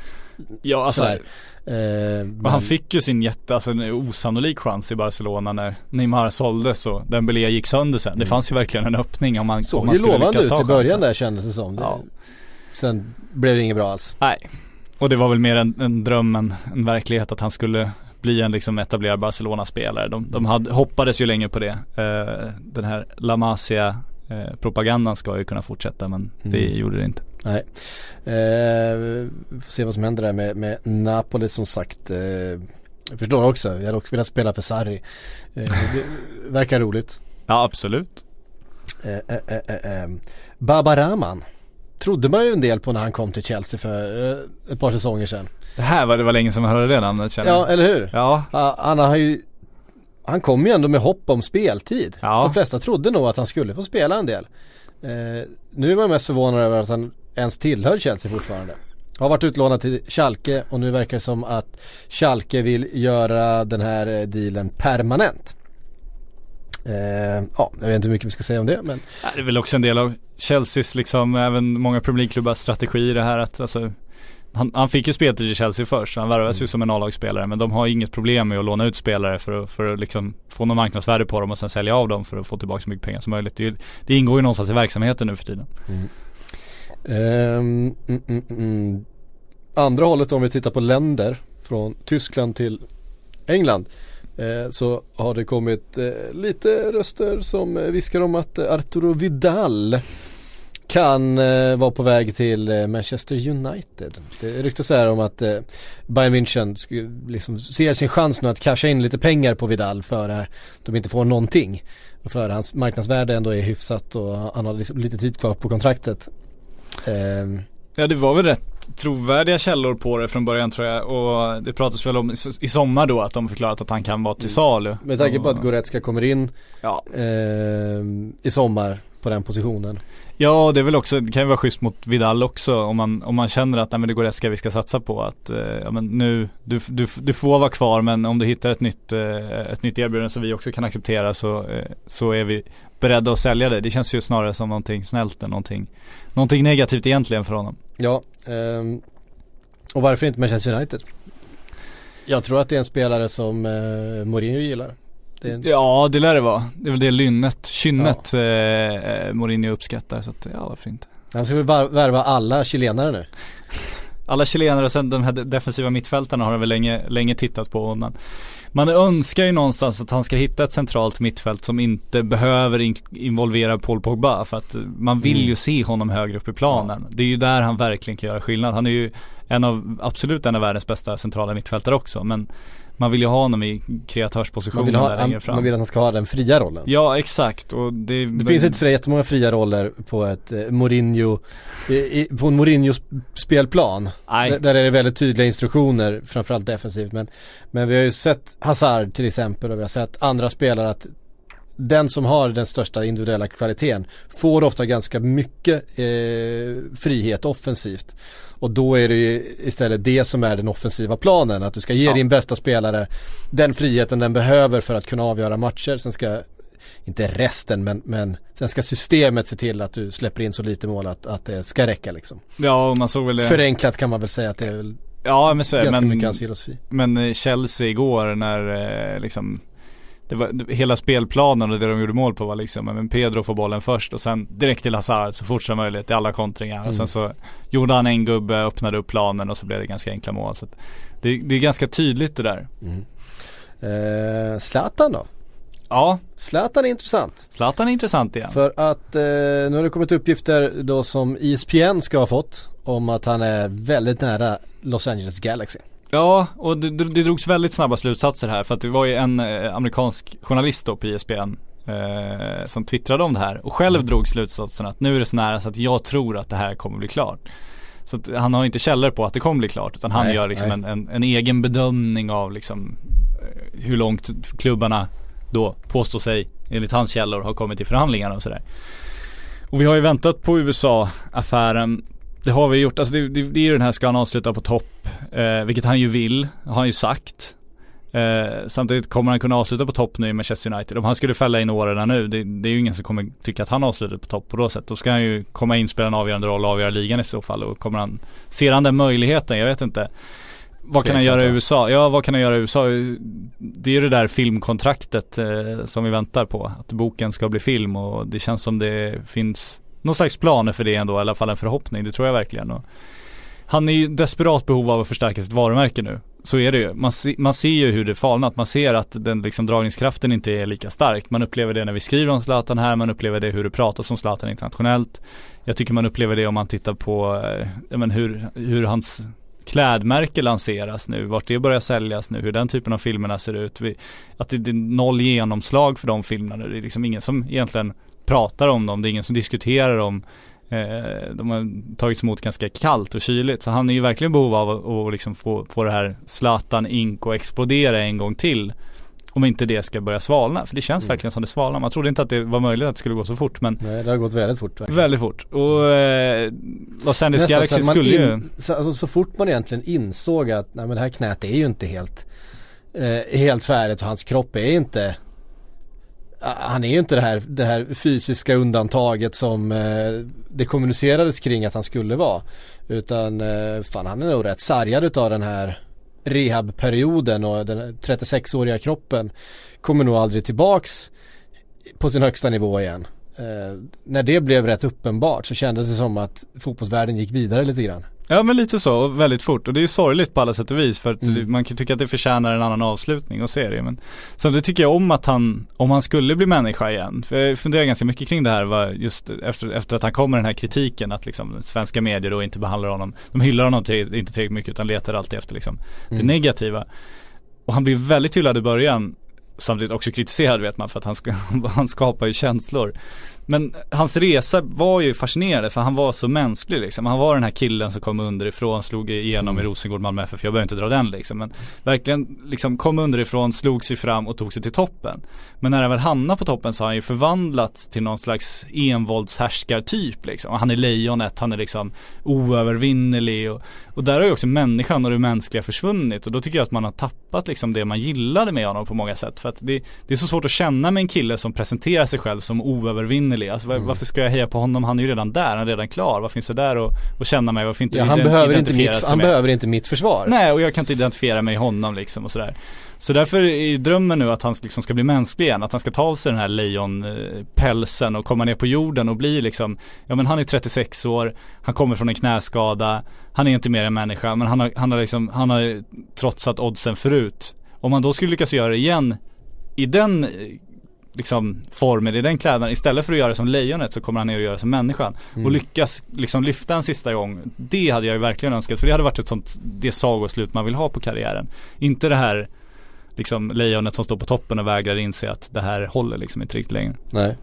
Ja, alltså. Eh, och han fick ju sin jätte, alltså en osannolik chans i Barcelona när Neymar såldes och Dembélé gick sönder sen. Det fanns ju verkligen en öppning om man, om såg man ju skulle lovande lyckas ut ta i början chansen. där kändes det som. Ja. Sen blev det inget bra alls. Nej, och det var väl mer en, en dröm än en verklighet att han skulle bli en liksom etablerad Barcelona-spelare. De, de hade, hoppades ju länge på det. Eh, den här La Masia eh, propagandan ska ju kunna fortsätta men det Mm. gjorde det inte. Nej. Eh, vi får se vad som händer där med, med Napoli som sagt. Eh, jag förstår också, jag hade också velat spela för Sarri. Eh, det verkar roligt. Ja absolut. Eh, eh, eh, eh. Baba Rahman trodde man ju en del på när han kom till Chelsea för ett par säsonger sedan. Det här var det var länge sedan man hörde det namnet känner jag. Ja, eller hur? Ja, han har ju Han kom ju ändå med hopp om speltid. Ja. De flesta trodde nog att han skulle få spela en del. Eh, nu är man mest förvånad över att han ens tillhör Chelsea fortfarande. Har varit utlånad till Schalke och nu verkar det som att Schalke vill göra den här eh, dealen permanent. Eh, ja, jag vet inte hur mycket vi ska säga om det men det är väl också en del av Chelseas liksom, även många Premier League-klubbars strategi det här att alltså han, han fick ju speltid i Chelsea först, han värvades ju som en A-lagsspelare men de har inget problem med att låna ut spelare för att, för att liksom få någon marknadsvärde på dem och sen sälja av dem för att få tillbaka så mycket pengar som möjligt. Det, det ingår ju någonstans i verksamheten nu för tiden. Mm, mm, mm. Andra hållet om vi tittar på länder från Tyskland till England eh, så har det kommit eh, lite röster som viskar om att Arturo Vidal kan eh, vara på väg till eh, Manchester United. Det ryktas här om att eh, Bayern München liksom ser sin chans nu att casha in lite pengar på Vidal för att de inte får någonting. Och för hans marknadsvärde ändå är hyfsat och han har liksom lite tid kvar på kontraktet. Ehm, Ja det var väl rätt trovärdiga källor på det från början tror jag och det pratas väl om i, sommar då att de förklarat att han kan vara till salu. med tanke på att Goretzka kommer in Ja. ehm, i sommar på den positionen. Ja det är väl också, det kan ju vara schysst mot Vidal också om man, om man känner att nej, men det går Goretzka vi ska satsa på att eh, ja, men nu, du, du, du får vara kvar men om du hittar ett nytt, eh, ett nytt erbjudande som vi också kan acceptera så, eh, så är vi beredda att sälja det. Det känns ju snarare som någonting snällt än någonting, någonting negativt egentligen för honom. Ja, ehm, och varför inte Manchester United? Jag tror att det är en spelare som eh, Mourinho gillar. Det en, Ja det lär det vara. Det är väl det lynnet, kynnet eh, Mourinho uppskattar så att ja varför inte. Han ska väl värva alla chilenare nu. Alla chilenare och sen de här defensiva mittfältarna har han väl länge, länge tittat på man, man önskar ju någonstans att han ska hitta ett centralt mittfält som inte behöver in, involvera Paul Pogba för att man vill Mm. ju se honom högre upp i planen. Det är ju där han verkligen kan göra skillnad. Han är ju en av, absolut en av världens bästa centrala mittfältare också men man vill ju ha honom i Man vill, kreatörspositionen ha, där längre fram. man vill att han ska ha den fria rollen. Ja exakt och det, Det finns inte så jättemånga fria roller på ett eh, Mourinho, i, på en Mourinho spelplan. Nej. D- Där är det väldigt tydliga instruktioner, framförallt defensivt. Men, men vi har ju sett Hazard till exempel och vi har sett andra spelare att den som har den största individuella kvaliteten får ofta ganska mycket eh, frihet offensivt. Och då är det ju istället det som är den offensiva planen. Att du ska ge Ja. din bästa spelare den friheten den behöver för att kunna avgöra matcher. Sen ska, inte resten men, men sen ska systemet se till att du släpper in så lite mål att, att det ska räcka liksom. Ja, och man såg väl det. Förenklat kan man väl säga att det är väl Ja, men så ganska men, mycket hans filosofi. Men Chelsea igår när eh, liksom det var, hela spelplanen och det de gjorde mål på var liksom, men Pedro får bollen först och sen direkt till Hazard så fort som möjligt i alla kontringar. Och Mm. sen så gjorde han en gubbe, öppnade upp planen och så blev det ganska enkla mål. Så det, det är ganska tydligt det där. Eh, Zlatan då? Ja, Zlatan är intressant. Zlatan är intressant igen. För att eh, nu har det kommit uppgifter då som E ESPN ska ha fått om att han är väldigt nära Los Angeles Galaxy. Ja, och det, det, drogs väldigt snabba slutsatser här för att det var ju en eh, amerikansk journalist då på E ISBN eh, som twittrade om det här och själv drog slutsatsen att nu är det så nära så att jag tror att det här kommer bli klart. Så att han har inte källor på att det kommer bli klart utan han Nej, gör liksom en, en, en egen bedömning av liksom eh, hur långt klubbarna då påstår sig enligt hans källor har kommit i förhandlingarna och sådär. Och vi har ju väntat på USA-affären det har vi gjort, alltså det, det, det är ju den här ska han avsluta på topp, eh, vilket han ju vill, har han ju sagt. Eh, samtidigt kommer han kunna avsluta på topp nu i Manchester United. Om han skulle fälla in åren nu, det, det är ju ingen som kommer tycka att han avslutar på topp på då sätt. Då ska han ju komma in, spela en avgörande roll och avgöra ligan i så fall. Och kommer han, ser han den möjligheten? Jag vet inte. Vad kan han göra i? USA? Ja, vad kan han göra i USA? Det är ju det där filmkontraktet eh, som vi väntar på. Att boken ska bli film och det känns som det finns någon slags planer för det ändå, i alla fall en förhoppning. Det tror jag verkligen. Och han är ju desperat behov av att förstärka sitt varumärke nu. Så är det ju. Man, se, man ser ju hur det falnat. Man ser att den liksom dragningskraften inte är lika stark. Man upplever det när vi skriver om Zlatan här. Man upplever det hur det pratas om Zlatan internationellt. Jag tycker man upplever det om man tittar på eh, ja, men hur, hur hans klädmärke lanseras nu, vart det börjar säljas nu, hur den typen av filmerna ser ut. Vi, att det, det är noll genomslag för de filmerna. Det är liksom ingen som egentligen pratar om dem, det är ingen som diskuterar dem. Eh, de har tagits emot ganska kallt och kyligt. Så han är ju verkligen i behov av att, liksom få, få det här Zlatan Ink och explodera en gång till. Om inte det ska börja svalna. För det känns verkligen som det svalnar. Man trodde inte att det var möjligt att det skulle gå så fort men Nej det har gått väldigt fort verkligen. väldigt fort. Och eh, Los Angeles Galaxy skulle ju in, så, alltså, så fort man egentligen insåg att nej, men det här knät är ju inte helt eh, helt färdigt och hans kropp är inte han är ju inte det här, det här fysiska undantaget som eh, det kommunicerades kring att han skulle vara. Utan eh, fan han är nog rätt sargad utav den här rehabperioden och den 36-åriga kroppen kommer nog aldrig tillbaks på sin högsta nivå igen. Eh, när det blev rätt uppenbart så kändes det som att fotbollsvärlden gick vidare lite grann. Ja men lite så, och väldigt fort. Och det är sorgligt på alla sätt och vis för att Mm. man kan tycka att det förtjänar en annan avslutning och serie. Men samtidigt tycker jag om att han, om han skulle bli människa igen. För jag funderar ganska mycket kring det här, vad, just efter, efter att han kom med den här kritiken att liksom svenska medier då inte behandlar honom, de hyllar honom till, inte tillräckligt mycket utan letar alltid efter liksom det Mm. negativa. Och han blir väldigt hyllad i början. Samtidigt också kritiserad vet man för att han, ska, han skapar ju känslor. Men hans resa var ju fascinerande för han var så mänsklig liksom. Han var den här killen som kom underifrån, slog igenom i Rosengård, Malmö FF. Jag behöver inte dra den liksom. Men verkligen liksom kom underifrån, slog sig fram och tog sig till toppen. Men när han väl hamnade på toppen så har han ju förvandlats till någon slags envåldshärskartyp liksom. Han är lejonet, han är liksom oövervinnerlig och, och där har ju också människan och det mänskliga försvunnit och då tycker jag att man har tappat liksom det man gillade med honom på många sätt. För att det, det är så svårt att känna med en kille som presenterar sig själv som oövervinnerlig. Alltså var, varför ska jag heja på honom? Han är ju redan där, han är redan klar. Vad finns det där och, och känna mig? Varför inte Ja, han behöver inte mitt, han med? behöver inte mitt försvar. Nej och jag kan inte identifiera mig i honom liksom och sådär. Så därför är drömmen nu att han liksom ska bli mänsklig igen, att han ska ta av sig den här lejonpälsen och komma ner på jorden och bli liksom, ja men han är 36 år, han kommer från en knäskada, han är inte mer än människa men han har, han har liksom, han har trotsat oddsen förut. Om man då skulle lyckas göra det igen i den liksom formen, i den klädnaden, istället för att göra som lejonet så kommer han ner och göra det som människan. Och lyckas liksom lyfta en sista gång. Det hade jag ju verkligen önskat för det hade varit ett sånt, det sagoslut man vill ha på karriären. Inte det här liksom lejonet som står på toppen och vägrar inse att det här håller liksom inte riktigt längre. Nej.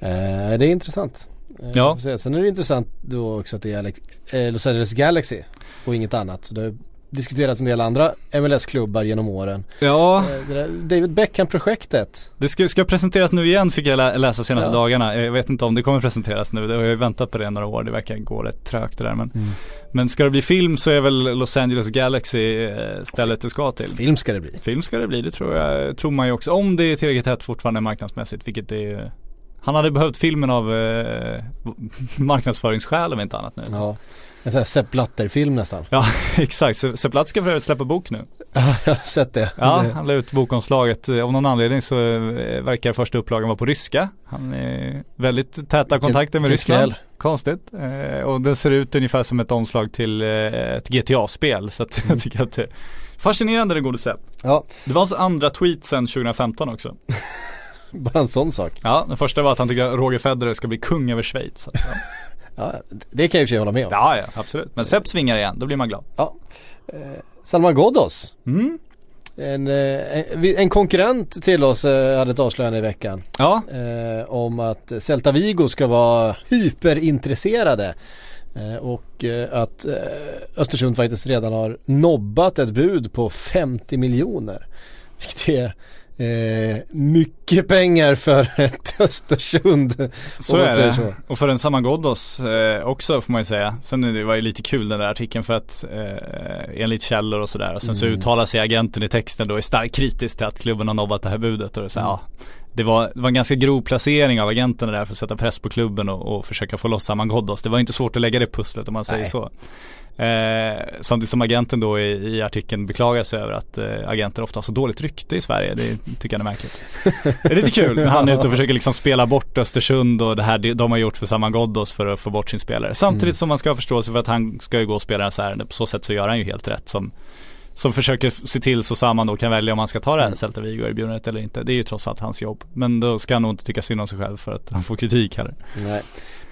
Eh, det är intressant. Eh, Ja. Sen är det intressant då också att det är Alex, eh, Los Angeles Galaxy och inget annat. Så det diskuterats en del andra MLS-klubbar genom åren. Ja, Eh, David Beckham-projektet. det ska, ska presenteras nu igen fick jag lä- läsa senaste Ja. dagarna. Jag vet inte om det kommer presenteras nu. Det har jag ju väntat på det några år. Det verkar gå rätt trögt det där men. Mm. Men ska det bli film så är väl Los Angeles Galaxy eh, stället du ska till. Film ska det bli. Film ska det bli, det tror jag, tror man ju också. Om det är tillräckligt hett fortfarande marknadsmässigt, vilket det är Han hade behövt filmen av eh, marknadsföringsskäl om inte annat nu. Ja. En sån här Sepp Blatter-film nästan. Ja, exakt. Sepp Blatt ska för övrigt släppa bok nu. Ja, jag har sett det. Ja, han la ut bokomslaget. Av någon anledning så eh, verkar första upplagan vara på ryska. Han är väldigt täta kontakter med Ryssland. Konstigt. Eh, och den ser ut ungefär som ett omslag till eh, ett GTA-spel. Så att jag tycker att det är fascinerande den gode Sepp. Ja, Det var hans andra tweet sedan 2015 också. bara en sån sak. Ja, den första var att han tycker att Roger Federer ska bli kung över Schweiz. Så att, ja. Ja, det kan jag i och för sig hålla med om. ja, ja, absolut. Men Sepp svingar igen, då blir man glad. Salman Ghoddos. Mm. En, eh, en, en konkurrent till oss eh, hade ett avslöjande i veckan. Ja, eh, om att Celta Vigo ska vara hyperintresserade. Eh, och eh, att eh, Östersund faktiskt redan har nobbat ett bud på 50 miljoner. Vilket är eh, mycket pengar för ett Östersund. så är det. så. Och för en Saman Ghoddos eh, också får man ju säga. Sen det var ju lite kul den där artikeln för att eh, enligt källor och sådär. Och sen så Mm. uttalar sig agenten i texten då är starkt kritisk till att klubben har nobbat det här budet. Och det, så Mm. ja, det, var, det var en ganska grov placering av agenterna där för att sätta press på klubben och, och försöka få loss Saman Ghoddos. Det var inte svårt att lägga det pusslet om man säger Nej. så. Eh, samtidigt som agenten då i, i artikeln beklagar sig över att eh, agenter ofta har så dåligt rykte i Sverige. Det tycker han är märkligt. Det är lite kul när han är ute och försöker liksom spela bort Östersund och det här de- har gjort för Saman Ghoddos för att få bort sin spelare. Samtidigt Mm. som man ska ha förståelse för att han ska ju gå och spela här ärende. På så sätt så gör han ju helt rätt som som försöker se till så Saman då kan välja om han ska ta det här Mm. Celta Vigo-erbjudandet eller inte. Det är ju trots allt hans jobb. Men då ska han nog inte tycka synd om sig själv för att han får kritik heller. Nej.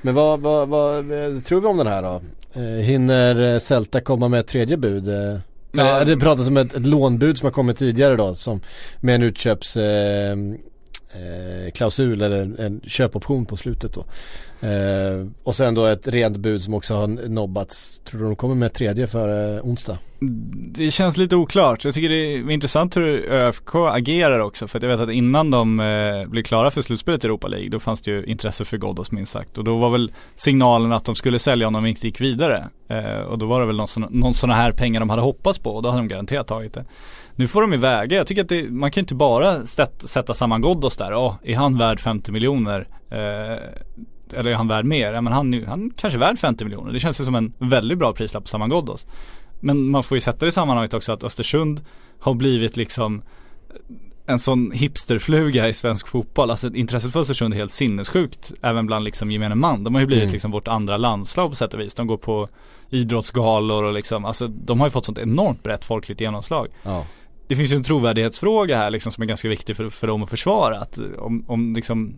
Men vad, vad, vad eh, tror vi om den här då? Eh, hinner eh, Celta komma med ett tredje bud? Ja. eller, det pratas om ett, ett lånbud som har kommit tidigare då som med en utköps eh, eh, klausul eller en köpoption på slutet då. Eh, och sen då ett rent bud som också har nobbats. Tror du de kommer med ett tredje för eh, onsdag? Det känns lite oklart. Jag tycker det är intressant hur ÖFK agerar också. För att jag vet att innan de eh, blev klara för slutspelet i Europa League då fanns det ju intresse för Ghoddos minst sagt. Och då var väl signalen att de skulle sälja honom om de inte gick vidare. Eh, och då var det väl någon, sån, någon sådana här pengar de hade hoppats på och då hade de garanterat tagit det. Nu får de iväg väga. Jag tycker att det, man kan ju inte bara sätta, sätta samman Ghoddos där. Ja, är han värd 50 miljoner? Eh, Eh, eller är han värd mer? Ja, men han, han kanske är värd 50 miljoner. Det känns ju som en väldigt bra prislapp på Saman Ghoddos. Men man får ju sätta det i sammanhanget också att Östersund har blivit liksom en sån hipsterfluga i svensk fotboll. Alltså intresset för Östersund är helt sinnessjukt även bland liksom gemene man. De har ju blivit Mm. liksom vårt andra landslag på sätt och vis. De går på idrottsgalor och liksom, alltså de har ju fått sånt enormt brett folkligt genomslag. Ja. Det finns ju en trovärdighetsfråga här liksom som är ganska viktig för, för dem att försvara. Att om, om liksom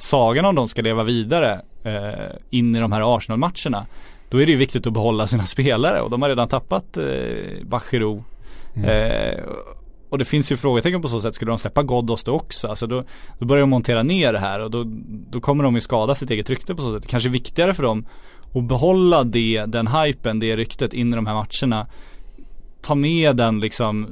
sagan om dem ska leva vidare eh, in i de här Arsenal-matcherna då är det ju viktigt att behålla sina spelare och de har redan tappat eh, Bachirou. Eh, och det finns ju frågetecken på så sätt, skulle de släppa Ghoddos då också? Alltså då, då börjar de montera ner det här och då, då kommer de ju skada sitt eget rykte på så sätt. Kanske viktigare för dem att behålla det, den hypen, det ryktet in i de här matcherna. Ta med den liksom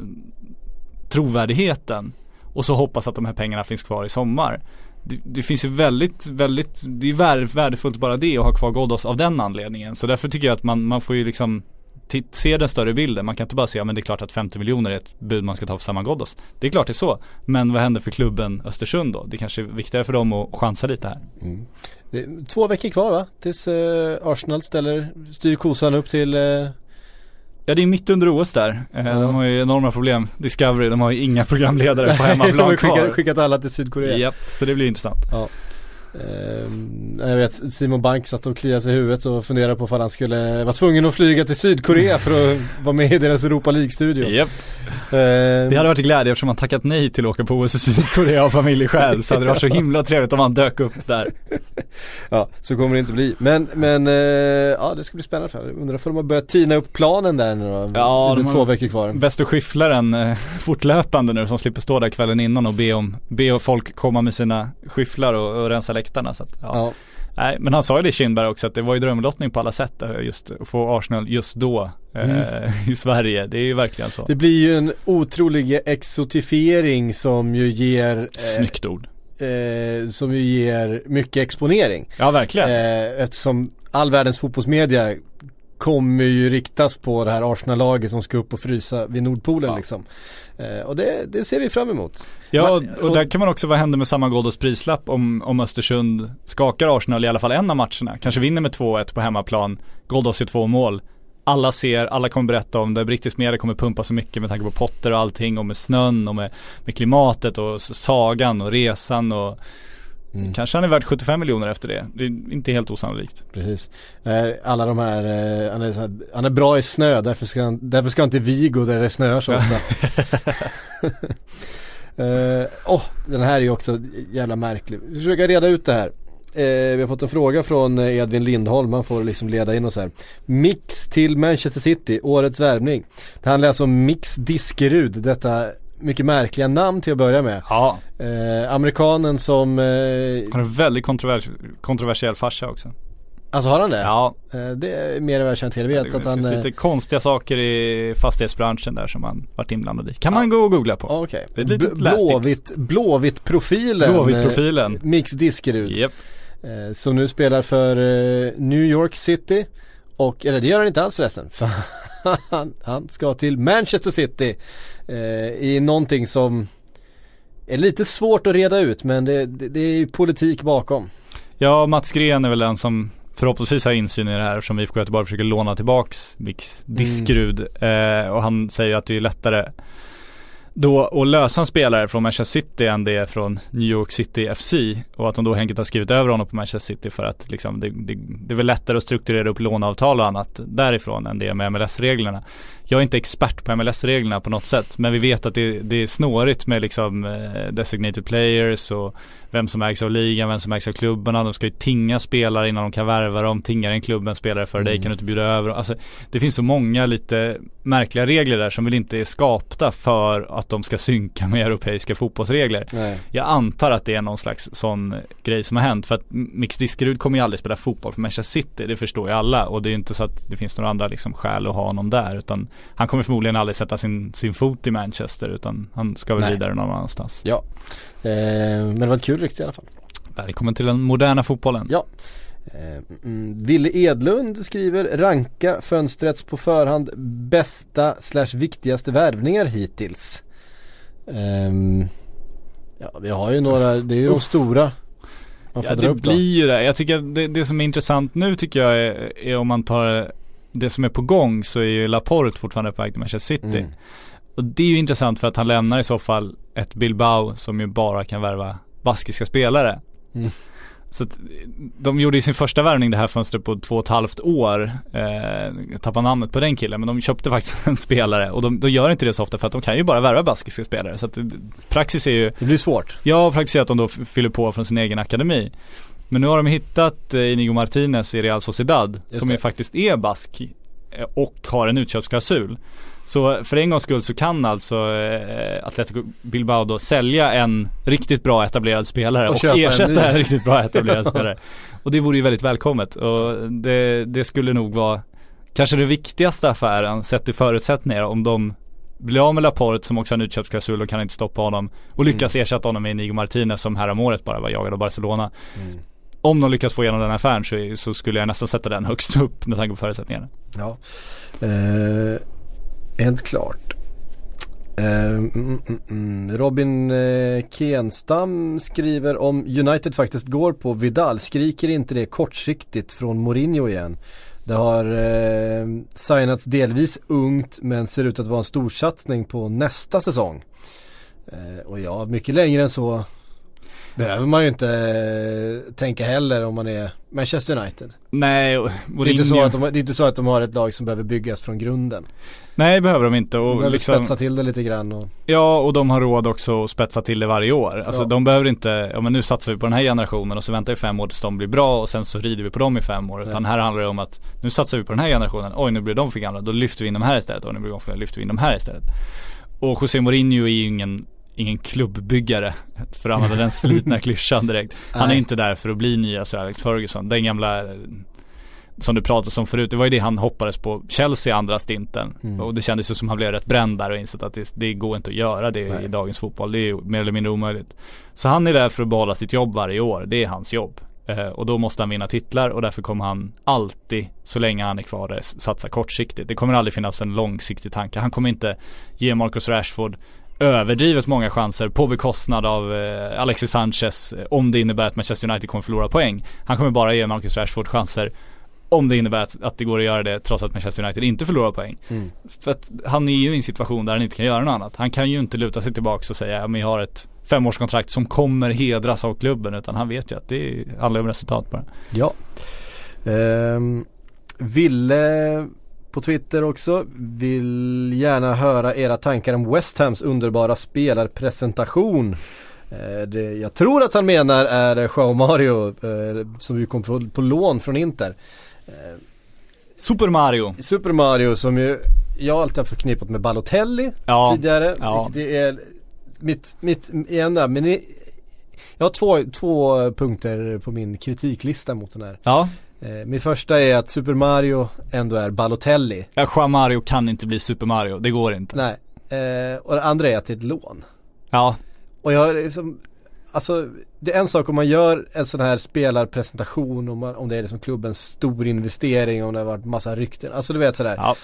trovärdigheten och så hoppas att de här pengarna finns kvar i sommar. Det, det finns ju väldigt, väldigt, det är värdefullt bara det att ha kvar Ghoddos av den anledningen. Så därför tycker jag att man, man får ju liksom se den större bilden. Man kan inte bara säga, men det är klart att 50 miljoner är ett bud man ska ta för samma Ghoddos. Det är klart det är så. Men vad händer för klubben Östersund då? Det kanske är viktigare för dem att chansa lite här. Mm. två veckor kvar va? Tills eh, Arsenal ställer, styr kosan upp till eh, Ja det är mitt under OS där. Eh, Ja. De har ju enorma problem. Discovery, de har ju inga programledare på De har hemmaplan skickat, kvar. skickat alla till Sydkorea. Japp, så det blir intressant. Ehm, jag vet Simon Bank satt och kliade sig i huvudet och funderade på om han skulle vara tvungen att flyga till Sydkorea för att vara med i deras Europa League-studio. Japp. Ehm, Det hade varit till glädje eftersom han tackat nej till att åka på OS i Sydkorea av familjeskäl så hade det varit så himla trevligt om han dök upp där. Ja, så kommer det inte bli. Men, men eh, ja det ska bli spännande för Undrar om de har börjat tina upp planen där nu då? Ja, det har- två veckor kvar. Bäst att skyffla den eh, fortlöpande nu som slipper stå där kvällen innan och be om, be folk komma med sina skyfflar och, och rensa läktarna så att, ja. Ja. Nej, men han sa ju det Kindberg också att det var ju drömlottning på alla sätt eh, just att få Arsenal just då eh, i Sverige. Det är ju verkligen så. Det blir ju en otrolig exotifiering som ju ger eh, Snyggt ord. eh, Som ju ger mycket exponering Ja, verkligen. eh, Eftersom all världens fotbollsmedia kommer ju riktas på det här Arsenal-laget som ska upp och frysa vid Nordpolen Ja. liksom eh, Och det, det ser vi fram emot Ja, och, och där kan man också, vad händer med samma Ghoddos prislapp om, om Östersund skakar Arsenal i alla fall en av matcherna? Kanske vinner med 2-1 på hemmaplan, Ghoddos gör två mål. Alla ser, alla kommer berätta om det, brittisk media kommer pumpa så mycket med tanke på Potter och allting och med snön och med, med klimatet och sagan och resan och Mm. Kanske han är värd 75 miljoner efter det. Det är inte helt osannolikt. Precis Alla de här, eh, han är, här, han är bra i snö därför ska, han, därför ska inte vi gå där det snöar så ofta Eh, Åh, den här är ju också jävla märklig. Vi försöker reda ut det här. Eh, vi har fått en fråga från Edvin Lindholm, han får liksom leda in oss här. Mix till Manchester City, årets värvning. Det handlar alltså om Mix Diskerud, detta mycket märkliga namn till att börja med. Ja. Eh, amerikanen som, eh, Han har en väldigt kontrovers kontroversiell farsa också. alltså har han det? Ja. Eh, det är mer än vad jag känt till. Jag vet det att han... finns eh, lite konstiga saker i fastighetsbranschen där som han varit inblandad i. Kan man gå och googla på. Okej. Det är ett. Blåvitt, Blåvitt profilen. Blåvitt-profilen. Eh, Mix Diskerud. Japp. Eh, som nu spelar för New York City. Och, eller det gör han inte alls förresten. För han, han ska till Manchester City. Eh, I någonting som är lite svårt att reda ut men det, det, det är ju politik bakom. Ja, Mats Gren är väl den som förhoppningsvis har insyn i det här som IFK Göteborg försöker låna tillbaks Mix Diskerud. Eh, och han säger att det är lättare då att lösa en spelare från Manchester City än det är från New York City FC och att de då enkelt har skrivit över honom på Manchester City för att liksom det, det, det är väl lättare att strukturera upp låneavtal och annat därifrån än det är med MLS-reglerna. Jag är inte expert på MLS-reglerna på något sätt men vi vet att det, det är snårigt med liksom eh, designated players och vem som ägs av ligan, vem som ägs av klubbarna. De ska ju tinga spelare innan de kan värva dem. Tingar en klubb en spelare för dig kan du inte bjuda över. Alltså, det finns så många lite märkliga regler där som väl inte är skapta för att de ska synka med europeiska fotbollsregler. Nej. Jag antar att det är någon slags sån grej som har hänt. För att Mix Diskerud kommer ju aldrig spela fotboll för Manchester City. Det förstår ju alla. Och det är ju inte så att det finns några andra liksom skäl att ha honom där. Utan han kommer förmodligen aldrig sätta sin, sin fot i Manchester. Utan han ska väl Nej. vidare någon annanstans. Ja. Eh, men det var ett kul rykte i alla fall. Välkommen till den moderna fotbollen. Ja. Eh, mm, Ville Edlund skriver ranka fönstrets på förhand bästa slash viktigaste värvningar hittills. Ehm, ja vi har ju några, det är ju de stora. Man får Ja det blir ju det. Jag tycker det, det som är intressant nu tycker jag är, är om man tar det som är på gång så är ju Laporte fortfarande på väg till Manchester City. Mm. Och det är ju intressant för att han lämnar i så fall ett Bilbao som ju bara kan värva baskiska spelare. Mm. Så att de gjorde ju sin första värvning det här fönstret på två och ett halvt år. Eh, tappar namnet på den killen men de köpte faktiskt en spelare och de, de gör inte det så ofta för att de kan ju bara värva baskiska spelare. Så att praxis är ju Det blir svårt. Ja, praktiskt är att de då fyller på från sin egen akademi. Men nu har de hittat eh, Inigo Martinez i Real Sociedad Just som ju faktiskt är bask eh, och har en utköpsklausul. Så för en gångs skull så kan alltså eh, Atletico Bilbao då sälja en riktigt bra etablerad spelare Och och, köpa en ersätta en, riktigt bra etablerad spelare. Och det vore ju väldigt välkommet och det, det skulle nog vara kanske den viktigaste affären sett till förutsättningar om de blir av med Laporte som också har en utköpsklausul och kan inte stoppa honom och lyckas ersätta honom med Inigo Martinez som här om året bara var jagad av Barcelona. Mm. Om de lyckas få igenom den affären så, så skulle jag nästan sätta den högst upp med tanke på förutsättningarna. Ja. Eh, helt klart. Eh, mm, mm, mm. Robin eh, Kenstam skriver om United faktiskt går på Vidal. Skriker inte det kortsiktigt från Mourinho igen? Det har eh, signats delvis ungt men ser ut att vara en storsatsning på nästa säsong. Eh, och ja, mycket längre än så behöver man ju inte eh, tänka heller om man är Manchester United. Nej, och Det är, inte så att de, det är inte så att de har ett lag som behöver byggas från grunden. Nej behöver de inte De och behöver liksom, spetsa till det lite grann och Ja och de har råd också att spetsa till det varje år. Alltså Ja. de behöver inte, ja men nu satsar vi på den här generationen och så väntar vi fem år tills de blir bra och sen så rider vi på dem i fem år. Utan här handlar det om att nu satsar vi på den här generationen, oj nu blir de för gamla, då lyfter vi in de här istället, oj nu blir de för gamla, lyfter vi in de här istället. Och José Mourinho är ju ingen ingen klubbbyggare, för att använda den slitna klyschan direkt. Han är inte där för att bli nya Sir Alex Ferguson, den gamla eh, som du pratade om förut, det var ju det han hoppades på Chelsea andra stinten. Mm. Och det kändes ju som han blev rätt bränd där och insett att det, det går inte att göra det Nej. i dagens fotboll. Det är ju mer eller mindre omöjligt. Så han är där för att behålla sitt jobb varje år, det är hans jobb. Eh, och då måste han vinna titlar och därför kommer han alltid, så länge han är kvar där, satsa kortsiktigt. Det kommer aldrig finnas en långsiktig tanke. Han kommer inte ge Marcus Rashford överdrivet många chanser på bekostnad av eh, Alexis Sanchez eh, om det innebär att Manchester United kommer förlora poäng. Han kommer bara ge Marcus Rashford chanser om det innebär att, att det går att göra det trots att Manchester United inte förlorar poäng. Mm. För att han är ju i en situation där han inte kan göra något annat. Han kan ju inte luta sig tillbaka och säga, men jag har ett femårskontrakt som kommer hedras av klubben utan han vet ju att det handlar om resultat bara. Ja. Ehm, Ville på Twitter också vill gärna höra era tankar om West Hams underbara spelarpresentation. Eh, det jag tror att han menar är eh, Joao Mario eh, som ju kom på, på lån från Inter. Super Mario. Super Mario som ju jag alltid har förknippat med Balotelli Ja, tidigare. ja. Det är mitt, mitt enda, men jag har två, två punkter på min kritiklista mot den här. Ja, Eh, min första är att Super Mario ändå är Balotelli. ja Joao Mario kan inte bli Super Mario, det går inte. Nej. Eh, och det andra är att det är ett lån. Ja, Och jag är liksom, alltså det är en sak om man gör en sån här spelarpresentation om, man, om det är liksom klubbens stor investering, om det har varit massa rykten. Alltså du vet sådär. ja,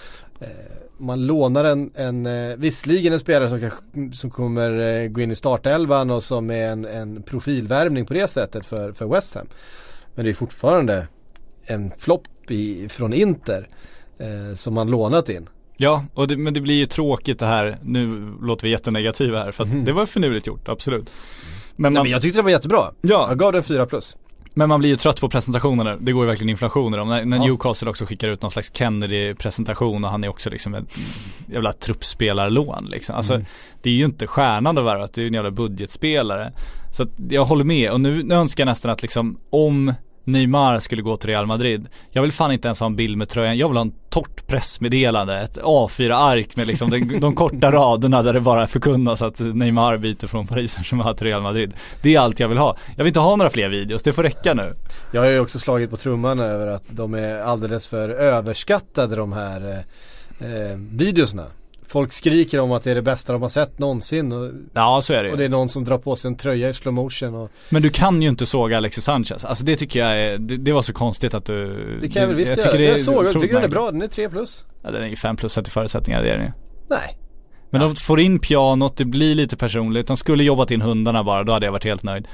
man lånar en, en eh, visserligen en spelare som, kanske, som kommer eh, gå in i startelvan och som är en, en profilvärvning på det sättet för, för West Ham. Men det är fortfarande en flopp i, från Inter eh, som man lånat in. ja och det, men det blir ju tråkigt det här, nu låter vi jättenegativa här för att det var finurligt gjort, absolut. Men Nej, man, men jag tyckte det var jättebra. ja, Jag gav den 4 plus. Men man blir ju trött på presentationerna, det går ju verkligen inflationer om. När, när Ja. Newcastle också skickar ut någon slags Kennedy-presentation och han är också liksom ett jävla truppspelarlån liksom. Alltså Mm. det är ju inte stjärnan att värva, det är ju en jävla budgetspelare. Så att jag håller med och nu, nu önskar jag nästan att liksom om Neymar skulle gå till Real Madrid. Jag vill fan inte ens ha en bild med tröjan, jag vill ha en torrt pressmeddelande, ett A4-ark med liksom de, de korta raderna där det bara förkunnas att Neymar byter från Paris Saint-Germain till Real Madrid. Det är allt jag vill ha. Jag vill inte ha några fler videos, det får räcka nu. Jag har ju också slagit på trumman över att de är alldeles för överskattade de här eh, eh, videosna. Folk skriker om att det är det bästa de har sett någonsin och, Ja så är det och ju. det är någon som drar på sig en tröja i slow motion och Men du kan ju inte såga Alexis Sanchez. Alltså det tycker jag är, det, det var så konstigt att du Det kan jag väl visst jag göra. tycker det jag såg, jag tycker den är bra, den är 3 plus. Ja den är ju 5 plus sett i förutsättningar, det är den ju. Nej. Men de får in pianot, det blir lite personligt. De skulle jobbat in hundarna bara, då hade jag varit helt nöjd.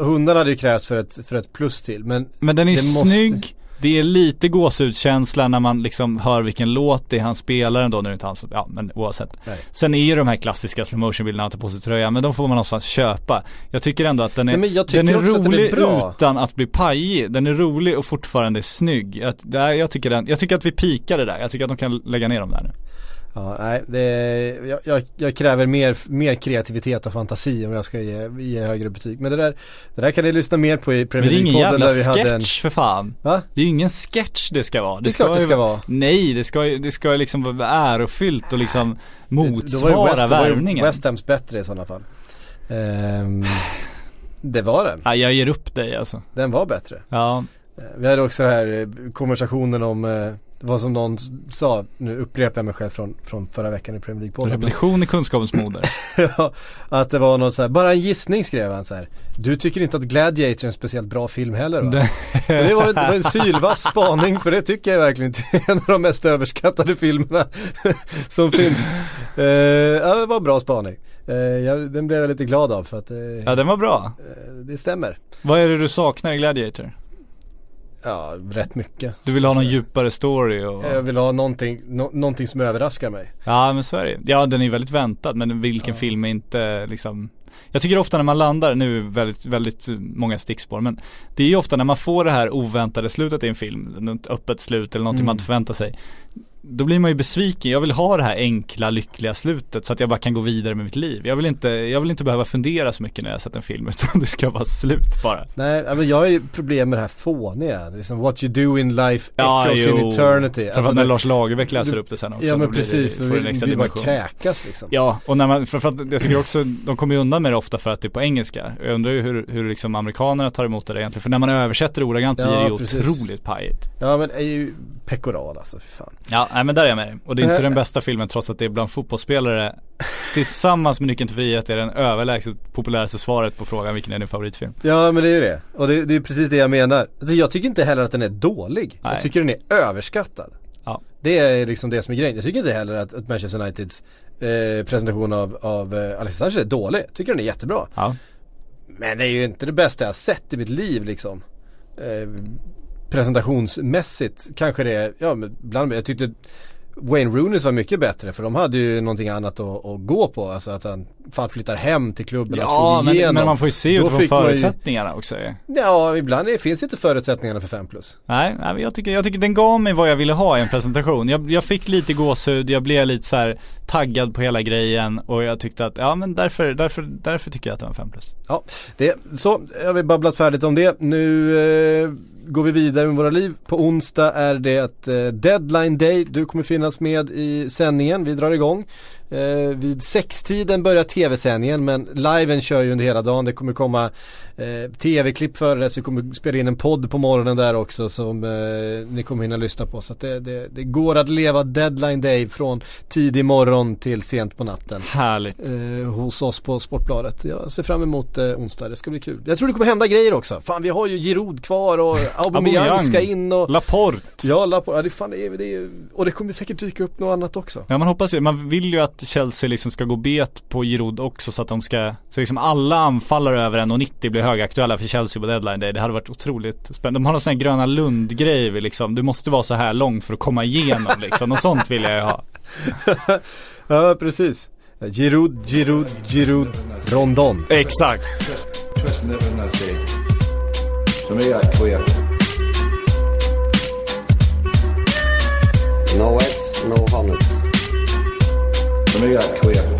Hundarna hade ju krävts för ett, för ett plus till men Men den är måste- snygg. Det är lite gåshudskänsla när man liksom hör vilken låt det är han spelar ändå, nu är det inte han som, ja men oavsett. Nej. Sen är ju de här klassiska slow motion bilderna han tar på sig tröjan, men de får man någonstans köpa. Jag tycker ändå att den är, Nej, den är den rolig bra. utan att bli pajig. Den är rolig och fortfarande snygg. Att, där, jag, tycker den, jag tycker att vi pikade där. Jag tycker att de kan lägga ner dem där nu. Ja, nej, det, jag, jag, jag kräver mer, mer kreativitet och fantasi om jag ska ge, ge högre betyg. Men det där, det där kan ni lyssna mer på i Men Premier det är ingen League-podden jävla hade en... sketch för fan. Va? Det är ju ingen sketch det ska vara. Det är klart det ska vara. Nej, det ska ju, det ska liksom vara ärofyllt och liksom motsvara West, då var ju värvningen. West Hams bättre i sådana fall. Ehm, det var den. Ja, jag ger upp dig alltså. Den var bättre. Ja, Eh, Vi hade också den här eh, konversationen om eh, vad som någon sa, nu upprepar jag mig själv från, från förra veckan i Premier League-podden. repetition är kunskapens moder. Ja, att det var något så här, bara en gissning skrev han så här. Du tycker inte att Gladiator är en speciellt bra film heller va? Det- det, var, det var en sylvass spaning för det tycker jag verkligen inte är en av de mest överskattade filmerna som finns. Eh, ja, det var en bra spaning. Eh, jag, den blev jag lite glad av för att eh, Ja, den var bra. det stämmer. Vad är det du saknar i Gladiator? Ja, rätt mycket. Du vill ha någon djupare story och... Jag vill ha någonting, nå- någonting som överraskar mig. Ja men så är det Ja den är väldigt väntad men vilken film är inte liksom Jag tycker ofta när man landar, nu är väldigt, väldigt många stickspår men Det är ju ofta när man får det här oväntade slutet i en film, ett öppet slut eller någonting Mm. man inte förväntar sig då blir man ju besviken. Jag vill ha det här enkla, lyckliga slutet så att jag bara kan gå vidare med mitt liv. Jag vill inte, jag vill inte behöva fundera så mycket när jag sett en film utan det ska vara slut bara. Nej, ja, men jag har ju problem med det här fåniga. Liksom, what you do in life Ja, echoes in jo. eternity. Framförallt när när- Lars Lagerbäck läser upp det sen också. Ja men precis, det, då vill vi bara kräkas liksom. Ja, och när man, för, för att jag tycker också, de kommer ju undan med det ofta för att det är på engelska. Jag undrar ju hur, hur liksom amerikanerna tar emot det egentligen. För när man översätter ordagrant Ja, blir det ju precis. otroligt pajigt. Ja men är ju pekoral alltså, fy fan. Ja, nej men där är jag med dig. Och det är inte Eh. den bästa filmen trots att det är bland fotbollsspelare tillsammans med Nyckeln till frihet är den överlägset populäraste svaret på frågan vilken är din favoritfilm? Ja men det är ju det. Och det, det är precis det jag menar. Alltså, jag tycker inte heller att den är dålig. Nej. Jag tycker den är överskattad. Ja. Det är liksom det som är grejen. Jag tycker inte heller att, att Manchester Uniteds eh, presentation av, av eh, Alexis Sanchez är dålig. Jag tycker den är jättebra. Ja. Men det är ju inte det bästa jag har sett i mitt liv liksom. Eh, presentationsmässigt kanske det är, ja men bland jag tyckte Wayne Rooney var mycket bättre för de hade ju någonting annat att, att gå på. Alltså att han fan flyttar hem till klubben och Ja, slog men, igenom. men man får ju se utifrån man ju- förutsättningarna också. Ja, ibland är, finns inte förutsättningarna för 5 plus. Nej, nej jag tycker, jag tycker den gav mig vad jag ville ha i en presentation. Jag, jag fick lite gåshud, jag blev lite så taggad på hela grejen och jag tyckte att, ja men därför, därför, därför tycker jag att det var 5 plus. Ja, det, så har vi babblat färdigt om det. Nu eh, går vi vidare med våra liv. På onsdag är det eh, deadline day. Du kommer finnas med i sändningen. Vi drar igång. Eh, vid sextiden börjar tv-sändningen men liven kör ju under hela dagen. Det kommer komma eh, tv-klipp före det så vi kommer spela in en podd på morgonen där också som eh, ni kommer hinna lyssna på. Så det, det, det går att leva deadline day från tidig morgon till sent på natten Härligt. eh, hos oss på Sportbladet. Jag ser fram emot eh, onsdag, det ska bli kul. Jag tror det kommer hända grejer också. Fan vi har ju Giroud kvar och Aubameyang ska in och Laporte. Ja, Lapo, ja det, fan, det, är, det är, och det kommer säkert dyka upp något annat också. Ja man hoppas ju, man vill ju att Chelsea liksom ska gå bet på Giroud också så att de ska, så liksom alla anfallare över 1,90 blir högaktuella för Chelsea på deadline day. Det hade varit otroligt spännande. De har någon sån här Gröna Lund-grej liksom, du måste vara så här lång för att komma igenom liksom. Och sånt vill jag ju ha. Ja, precis. Giroud, Giroud, Giroud, Rondon. Exakt. Me, that's clear. No eggs, no honey. when we clear.